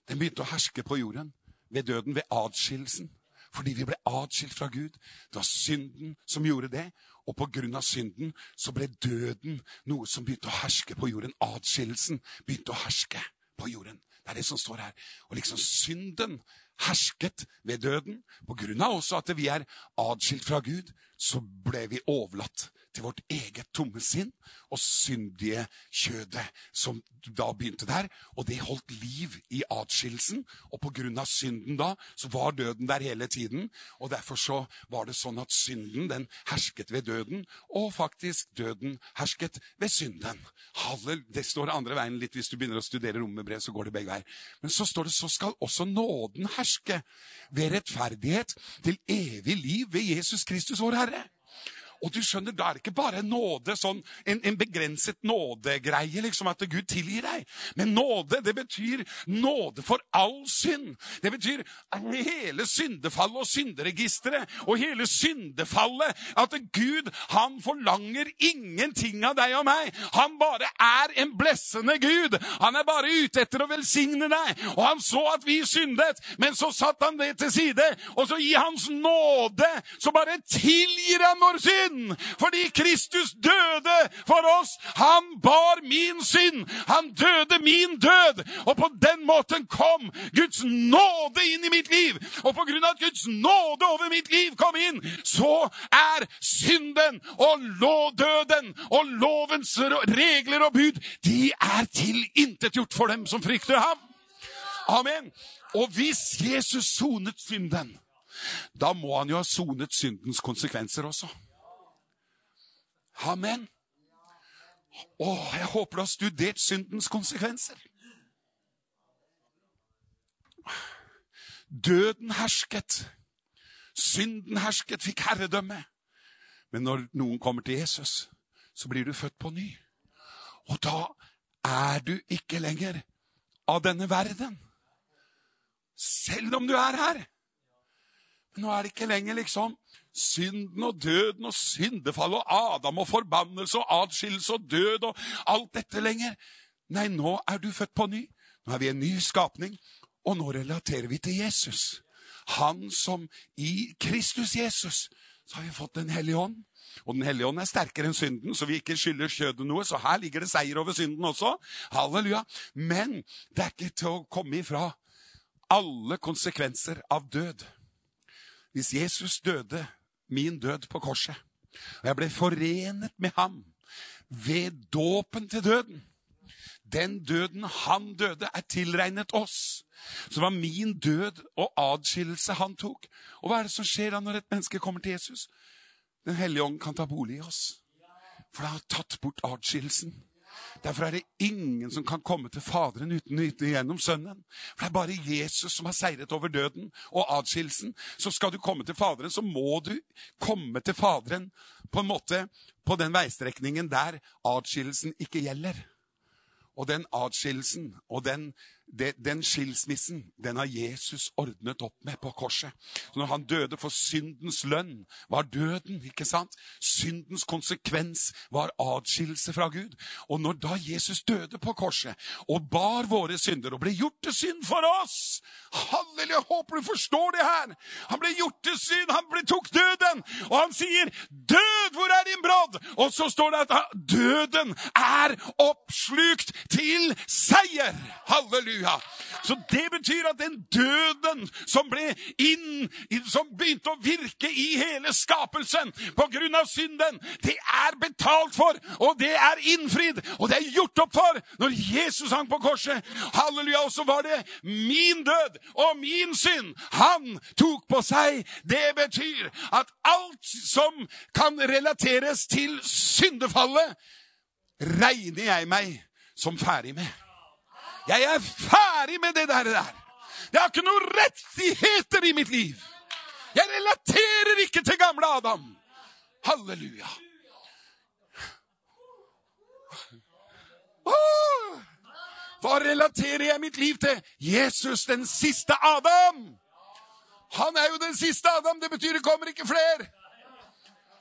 den begynte å herske på jorden ved døden, ved adskillelsen. Fordi vi ble adskilt fra Gud. Det var synden som gjorde det. Og av synden så ble døden noe som begynte å herske på jorden. Adskillelsen begynte å herske på jorden. Det er det som står her. Og liksom synden hersket ved døden. På grunn av også at vi er adskilt fra Gud, så ble vi overlatt til vårt eget tomme sinn og syndige kjødet, som da begynte der. Og det holdt liv i atskillelsen. Og av synden da, så var døden der hele tiden. Og derfor så var det sånn at synden, den hersket ved døden, og faktisk døden hersket ved synden. Halle, det står andre veien litt hvis du begynner å studere romerbrev, så går det begge veier. Men så står det så skal også nåden herske ved rettferdighet til evig liv ved Jesus Kristus, vår Herre. Og du skjønner, Da er det ikke bare nåde, sånn, en, en, begrenset nådegreie, liksom at Gud tilgir deg. Men nåde, det betyr nåde for all synd. Det betyr hele syndefallet og synderegisteret og hele syndefallet. At Gud, han forlanger ingenting av deg og meg. Han bare er en blessende Gud. Han er bare ute etter å velsigne deg. Og han så at vi syndet, men så satte han det til side. Og så i hans nåde så bare tilgir han vår synd synd, fordi Kristus døde for oss. Han bar min synd. Han døde min død. Og på den måten kom Guds nåde inn i mitt liv. Og på grunn av at Guds nåde over mitt liv kom inn, så er synden og døden og lovens regler og bud de er tilintetgjort for dem som frykter ham. Amen. Og hvis Jesus sonet synden, da må han jo ha sonet syndens konsekvenser også. Amen. Å, jeg håper du har studert syndens konsekvenser. Døden hersket. Synden hersket, fikk herredømme. Men når noen kommer til Jesus, så blir du født på ny. Og da er du ikke lenger av denne verden. Selv om du er her. Men nå er det ikke lenger liksom synden og døden og syndefall og Adam og forbannelse og adskillelse og død og alt dette lenger. Nei, nå er du født på ny. Nå er vi en ny skapning, og nå relaterer vi til Jesus. Han som i Kristus Jesus så har vi fått Den hellige ånd. Og Den hellige ånd er sterkere enn synden, så vi ikke skylder kjødet noe. Så her ligger det seier over synden også. Halleluja. Men det er ikke til å komme ifra alle konsekvenser av død. Hvis Jesus døde min død på korset, og jeg ble forenet med ham ved dåpen til døden Den døden han døde, er tilregnet oss. Så det var min død og adskillelse han tok. Og hva er det som skjer da når et menneske kommer til Jesus? Den hellige ånd kan ta bolig i oss. For det har tatt bort adskillelsen. Derfor er det ingen som kan komme til Faderen uten gjennom Sønnen. For det er bare Jesus som har seiret over døden og adskillelsen. Så skal du komme til Faderen, så må du komme til Faderen på en måte på den veistrekningen der adskillelsen ikke gjelder. Og den adskillelsen og den det, den skilsmissen den har Jesus ordnet opp med på korset. Så når han døde for syndens lønn, var døden. ikke sant? Syndens konsekvens var adskillelse fra Gud. Og når da Jesus døde på korset og bar våre synder og ble gjort til synd for oss Halleluja! Håper du forstår det her! Han ble gjort til synd, han ble, tok døden, og han sier 'Død, hvor er din brodd?' Og så står det at døden er oppslukt til seier. Halleluja! Halleluja. Så det betyr at den døden som inn, som begynte å virke i hele skapelsen pga. synden, det er betalt for, og det er innfridd, og det er gjort opp for når Jesus hang på korset. Halleluja. Og så var det min død og min synd han tok på seg. Det betyr at alt som kan relateres til syndefallet, regner jeg meg som ferdig med. Jeg er ferdig med det der. Jeg har ikke noen rettigheter i mitt liv. Jeg relaterer ikke til gamle Adam. Halleluja. Hva relaterer jeg mitt liv til? Jesus, den siste Adam. Han er jo den siste Adam. Det betyr det kommer ikke flere.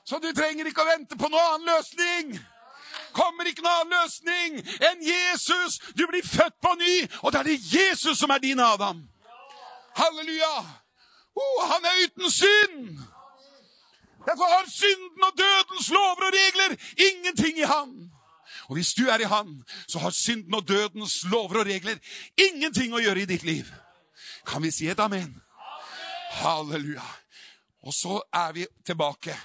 Så du trenger ikke å vente på noen annen løsning kommer ikke noen annen løsning enn Jesus. Du blir født på ny, og da er det Jesus som er din Adam. Halleluja! Oh, han er uten synd. Derfor har synden og dødens lover og regler ingenting i han. Og hvis du er i han, så har synden og dødens lover og regler ingenting å gjøre i ditt liv. Kan vi si et amen? Halleluja. Og så er vi tilbake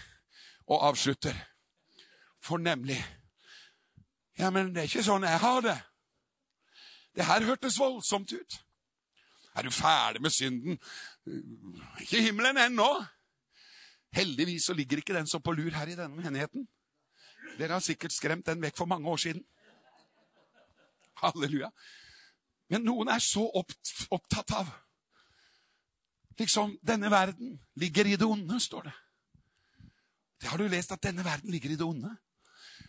og avslutter. For nemlig ja, men det er ikke sånn jeg har det. Det her hørtes voldsomt ut. Er du ferdig med synden? Ikke himmelen ennå. Heldigvis så ligger ikke den så på lur her i denne menigheten. Dere har sikkert skremt den vekk for mange år siden. Halleluja. Men noen er så opptatt av Liksom, denne verden ligger i det onde, står det. Det har du lest, at denne verden ligger i det onde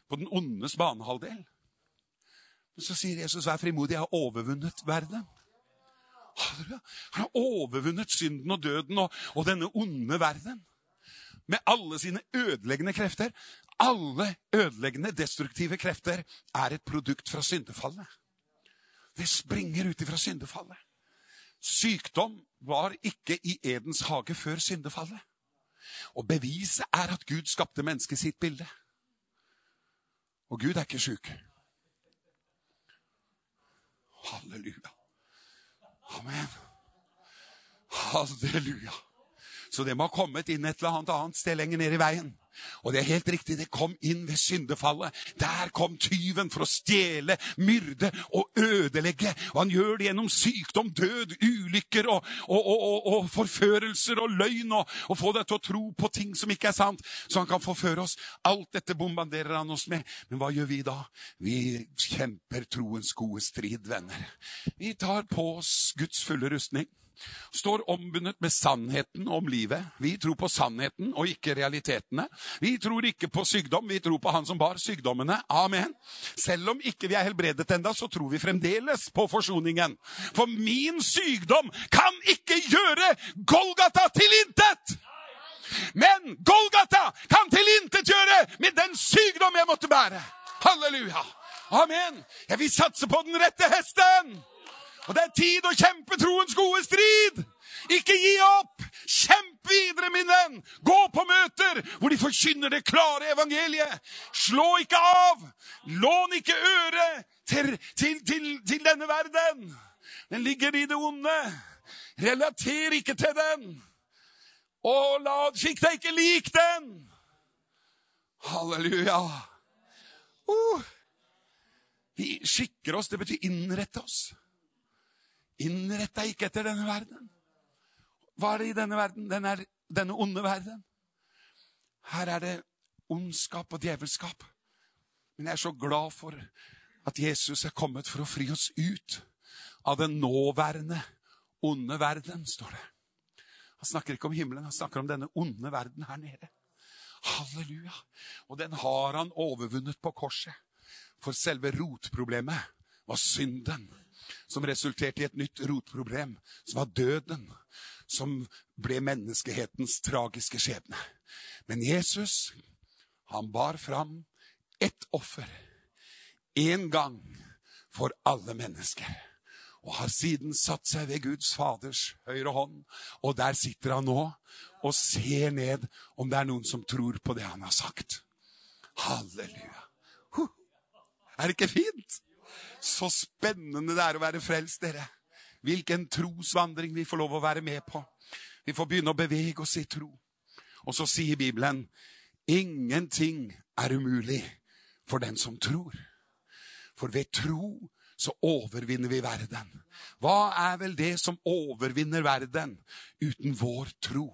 på den ondes banehalvdel. Men så sier Jesus, vær frimodig, jeg har overvunnet verden. Han har overvunnet synden og døden og, og denne onde verden. Med alle sine ødeleggende krefter. Alle ødeleggende, destruktive krefter er et produkt fra syndefallet. Det springer ut ifra syndefallet. Sykdom var ikke i Edens hage før syndefallet. Og beviset er at Gud skapte mennesket sitt bilde. Og Gud er ikke sjuk. Halleluja. Amen. Halleluja. Så det må ha kommet inn et eller annet sted lenger ned i veien. Og det er helt riktig, det kom inn ved syndefallet. Der kom tyven for å stjele, myrde og ødelegge. Og han gjør det gjennom sykdom, død, ulykker og, og, og, og forførelser og løgn. Og, få deg til å tro på ting som ikke er sant, så han kan forføre oss. Alt dette bombarderer han oss med. Men hva gjør vi da? Vi kjemper troens gode strid, venner. Vi tar på oss Guds fulle rustning står ombundet med sannheten om livet. Vi tror på sannheten og ikke realitetene. Vi tror ikke på sykdom, vi tror på han som bar sykdommene. Amen. Selv om ikke vi er helbredet enda, så tror vi fremdeles på forsoningen. For min sykdom kan ikke gjøre Golgata til intet! Men Golgata kan tilintetgjøre med den sykdom jeg måtte bære. Halleluja. Amen. Jeg vil satse på den rette hesten. Og det er tid å kjempe troens gode strid! Ikke gi opp! Kjemp videre, min venn! Gå på møter hvor de forkynner det klare evangeliet. Slå ikke av! Lån ikke øret til, til, til, til denne verden. Den ligger i det onde. Relater ikke til den. Og la, skikk deg ikke lik den. Halleluja. Uh. Vi skikker oss, det betyr innrette oss. Innrett deg ikke etter denne verden. Hva er det i denne verden? Den er, denne onde verden. Her er det ondskap og djevelskap. Men jeg er så glad for at Jesus er kommet for å fri oss ut av den nåværende onde verden, står det. Han snakker ikke om himmelen, han snakker om denne onde verden her nede. Halleluja! Og den har han overvunnet på korset. For selve rotproblemet var synden som resulterte i et nytt rotproblem, som var døden, som ble menneskehetens tragiske skjebne. Men Jesus, han bar fram ett offer én gang for alle mennesker. Og har siden satt seg ved Guds Faders høyre hånd. Og der sitter han nå og ser ned om det er noen som tror på det han har sagt. Halleluja. Er det ikke fint? Så spennende det er å være frelst, dere. Hvilken trosvandring vi får lov å være med på. Vi får begynne å bevege oss i tro. Og så sier Bibelen ingenting er umulig for den som tror. For ved tro så overvinner vi verden. Hva er vel det som overvinner verden uten vår tro?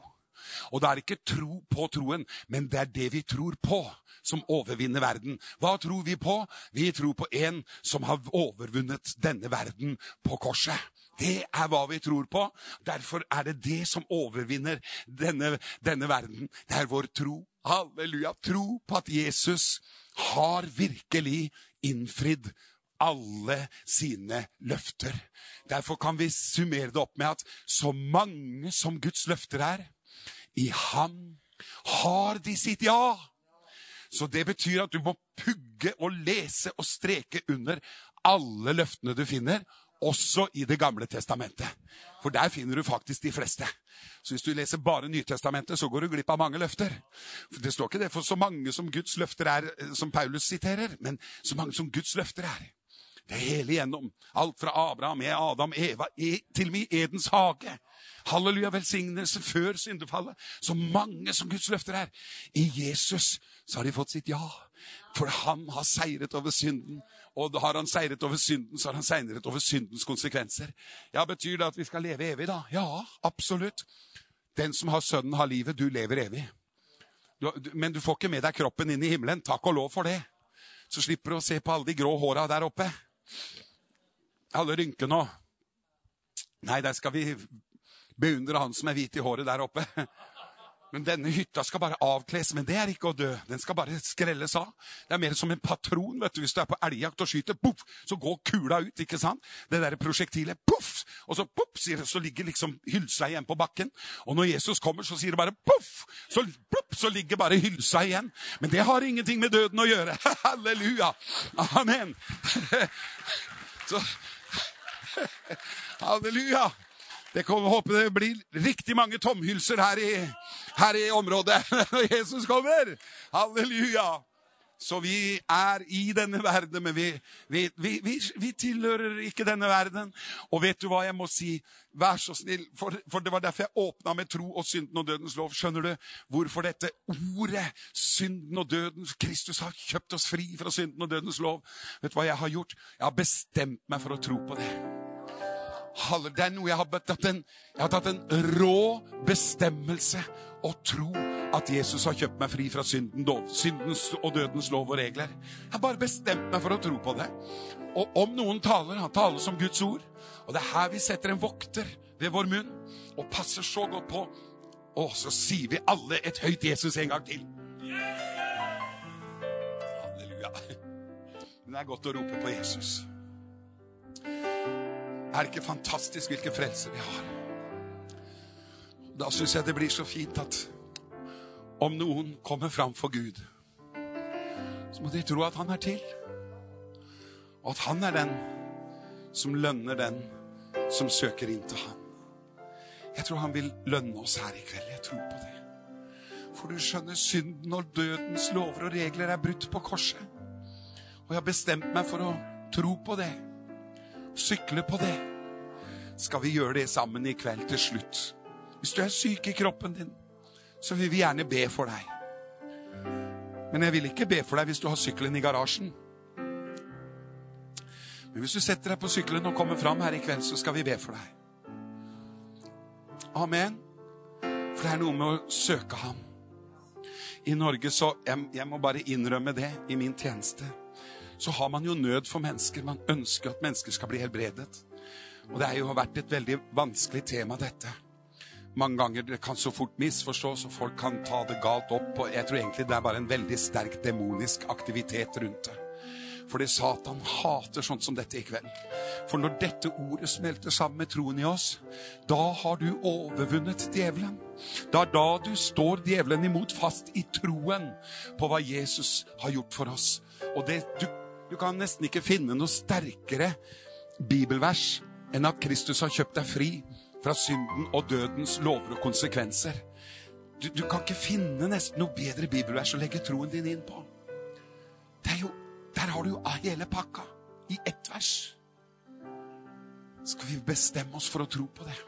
Og det er ikke tro på troen, men det er det vi tror på, som overvinner verden. Hva tror vi på? Vi tror på en som har overvunnet denne verden på korset. Det er hva vi tror på. Derfor er det det som overvinner denne, denne verden. Det er vår tro. Halleluja. Tro på at Jesus har virkelig innfridd alle sine løfter. Derfor kan vi summere det opp med at så mange som Guds løfter er, i ham har de sitt ja. Så det betyr at du må pugge og lese og streke under alle løftene du finner, også i Det gamle testamentet. For der finner du faktisk de fleste. Så hvis du leser bare Nytestamentet, så går du glipp av mange løfter. For Det står ikke det for så mange som Guds løfter er, som Paulus siterer, men så mange som Guds løfter er. Det hele igjennom. Alt fra Abraham, Adam, Eva, e, til og med i Edens hage. Halleluja, velsignelse før syndefallet. Så mange som Guds løfter er. I Jesus så har de fått sitt ja. For han har seiret over synden. Og har han seiret over synden, så har han seiret over syndens konsekvenser. Ja, Betyr det at vi skal leve evig, da? Ja, absolutt. Den som har Sønnen, har livet. Du lever evig. Du, men du får ikke med deg kroppen inn i himmelen. Takk og lov for det. Så slipper du å se på alle de grå håra der oppe. Alle rynkene nå. Nei, der skal vi beundre han som er hvit i håret der oppe. Men denne hytta skal bare avkles. Men det er ikke å dø. Den skal bare skrelles av. Det er mer som en patron. vet du, Hvis du er på elgjakt og skyter, puff, så går kula ut. ikke sant? Det der prosjektilet. Puff! Og så puff, sier det, så ligger liksom hylsa igjen på bakken. Og når Jesus kommer, så sier det bare puff! Så, puff, så ligger bare hylsa igjen. Men det har ingenting med døden å gjøre. Halleluja! Amen! Så Halleluja! Det kommer, håper det blir riktig mange tomhylser her i, her i området når Jesus kommer. Halleluja! Så vi er i denne verden, men vi, vi, vi, vi, tilhører ikke denne verden. Og vet du hva jeg må si? Vær så snill, for, for det var derfor jeg åpna med tro og synden og dødens lov. Skjønner du hvorfor dette ordet, synden og døden Kristus har kjøpt oss fri fra synden og dødens lov. Vet du hva jeg har gjort? Jeg har bestemt meg for å tro på det. Det er noe jeg har tatt en, jeg har tatt en rå bestemmelse og tro at Jesus har kjøpt meg fri fra synden, syndens og dødens lov og regler. Jeg har bare bestemt meg for å tro på det. Og om noen taler, han taler som Guds ord. Og det er her vi setter en vokter ved vår munn og passer så godt på. Og så sier vi alle et høyt Jesus en gang til. Halleluja. Det er godt å rope på Jesus. Er det ikke fantastisk hvilken frelse vi har? Da syns jeg det blir så fint at om noen kommer fram for Gud, så må de tro at han er til. Og at han er den som lønner den som søker inn til ham. Jeg tror han vil lønne oss her i kveld. Jeg tror på det. For du skjønner, synden og dødens lover og regler er brutt på korset. Og jeg har bestemt meg for å tro på det. Sykle på det. Skal vi gjøre det sammen i kveld til slutt? Hvis du er syk i kroppen din, så vil vi gjerne be for deg. Men jeg vil ikke be for deg hvis du har sykkelen i garasjen. Men hvis du setter deg på sykkelen og kommer fram her i kveld, så skal vi be for deg. Amen. For det er noe med å søke ham. I Norge så jeg, jeg må bare innrømme det i min tjeneste. Så har man jo nød for mennesker. Man ønsker at mennesker skal bli helbredet. Og det har jo vært et veldig vanskelig tema, dette mange ganger det kan så fort misforstås, og folk kan ta det galt opp. og Jeg tror egentlig det er bare en veldig sterk demonisk aktivitet rundt det. Fordi Satan hater sånt som dette i kveld. For når dette ordet smelter sammen med troen i oss, da har du overvunnet djevelen. Det er da du står djevelen imot fast i troen på hva Jesus har gjort for oss. Og det, du, du kan nesten ikke finne noe sterkere bibelvers enn at Kristus har kjøpt deg fri fra synden og dødens lover og konsekvenser. Du, du kan ikke finne nesten noe bedre bibelvers å legge troen din inn på. Jo, der har du jo hele pakka i ett vers. Skal vi bestemme oss for å tro på det?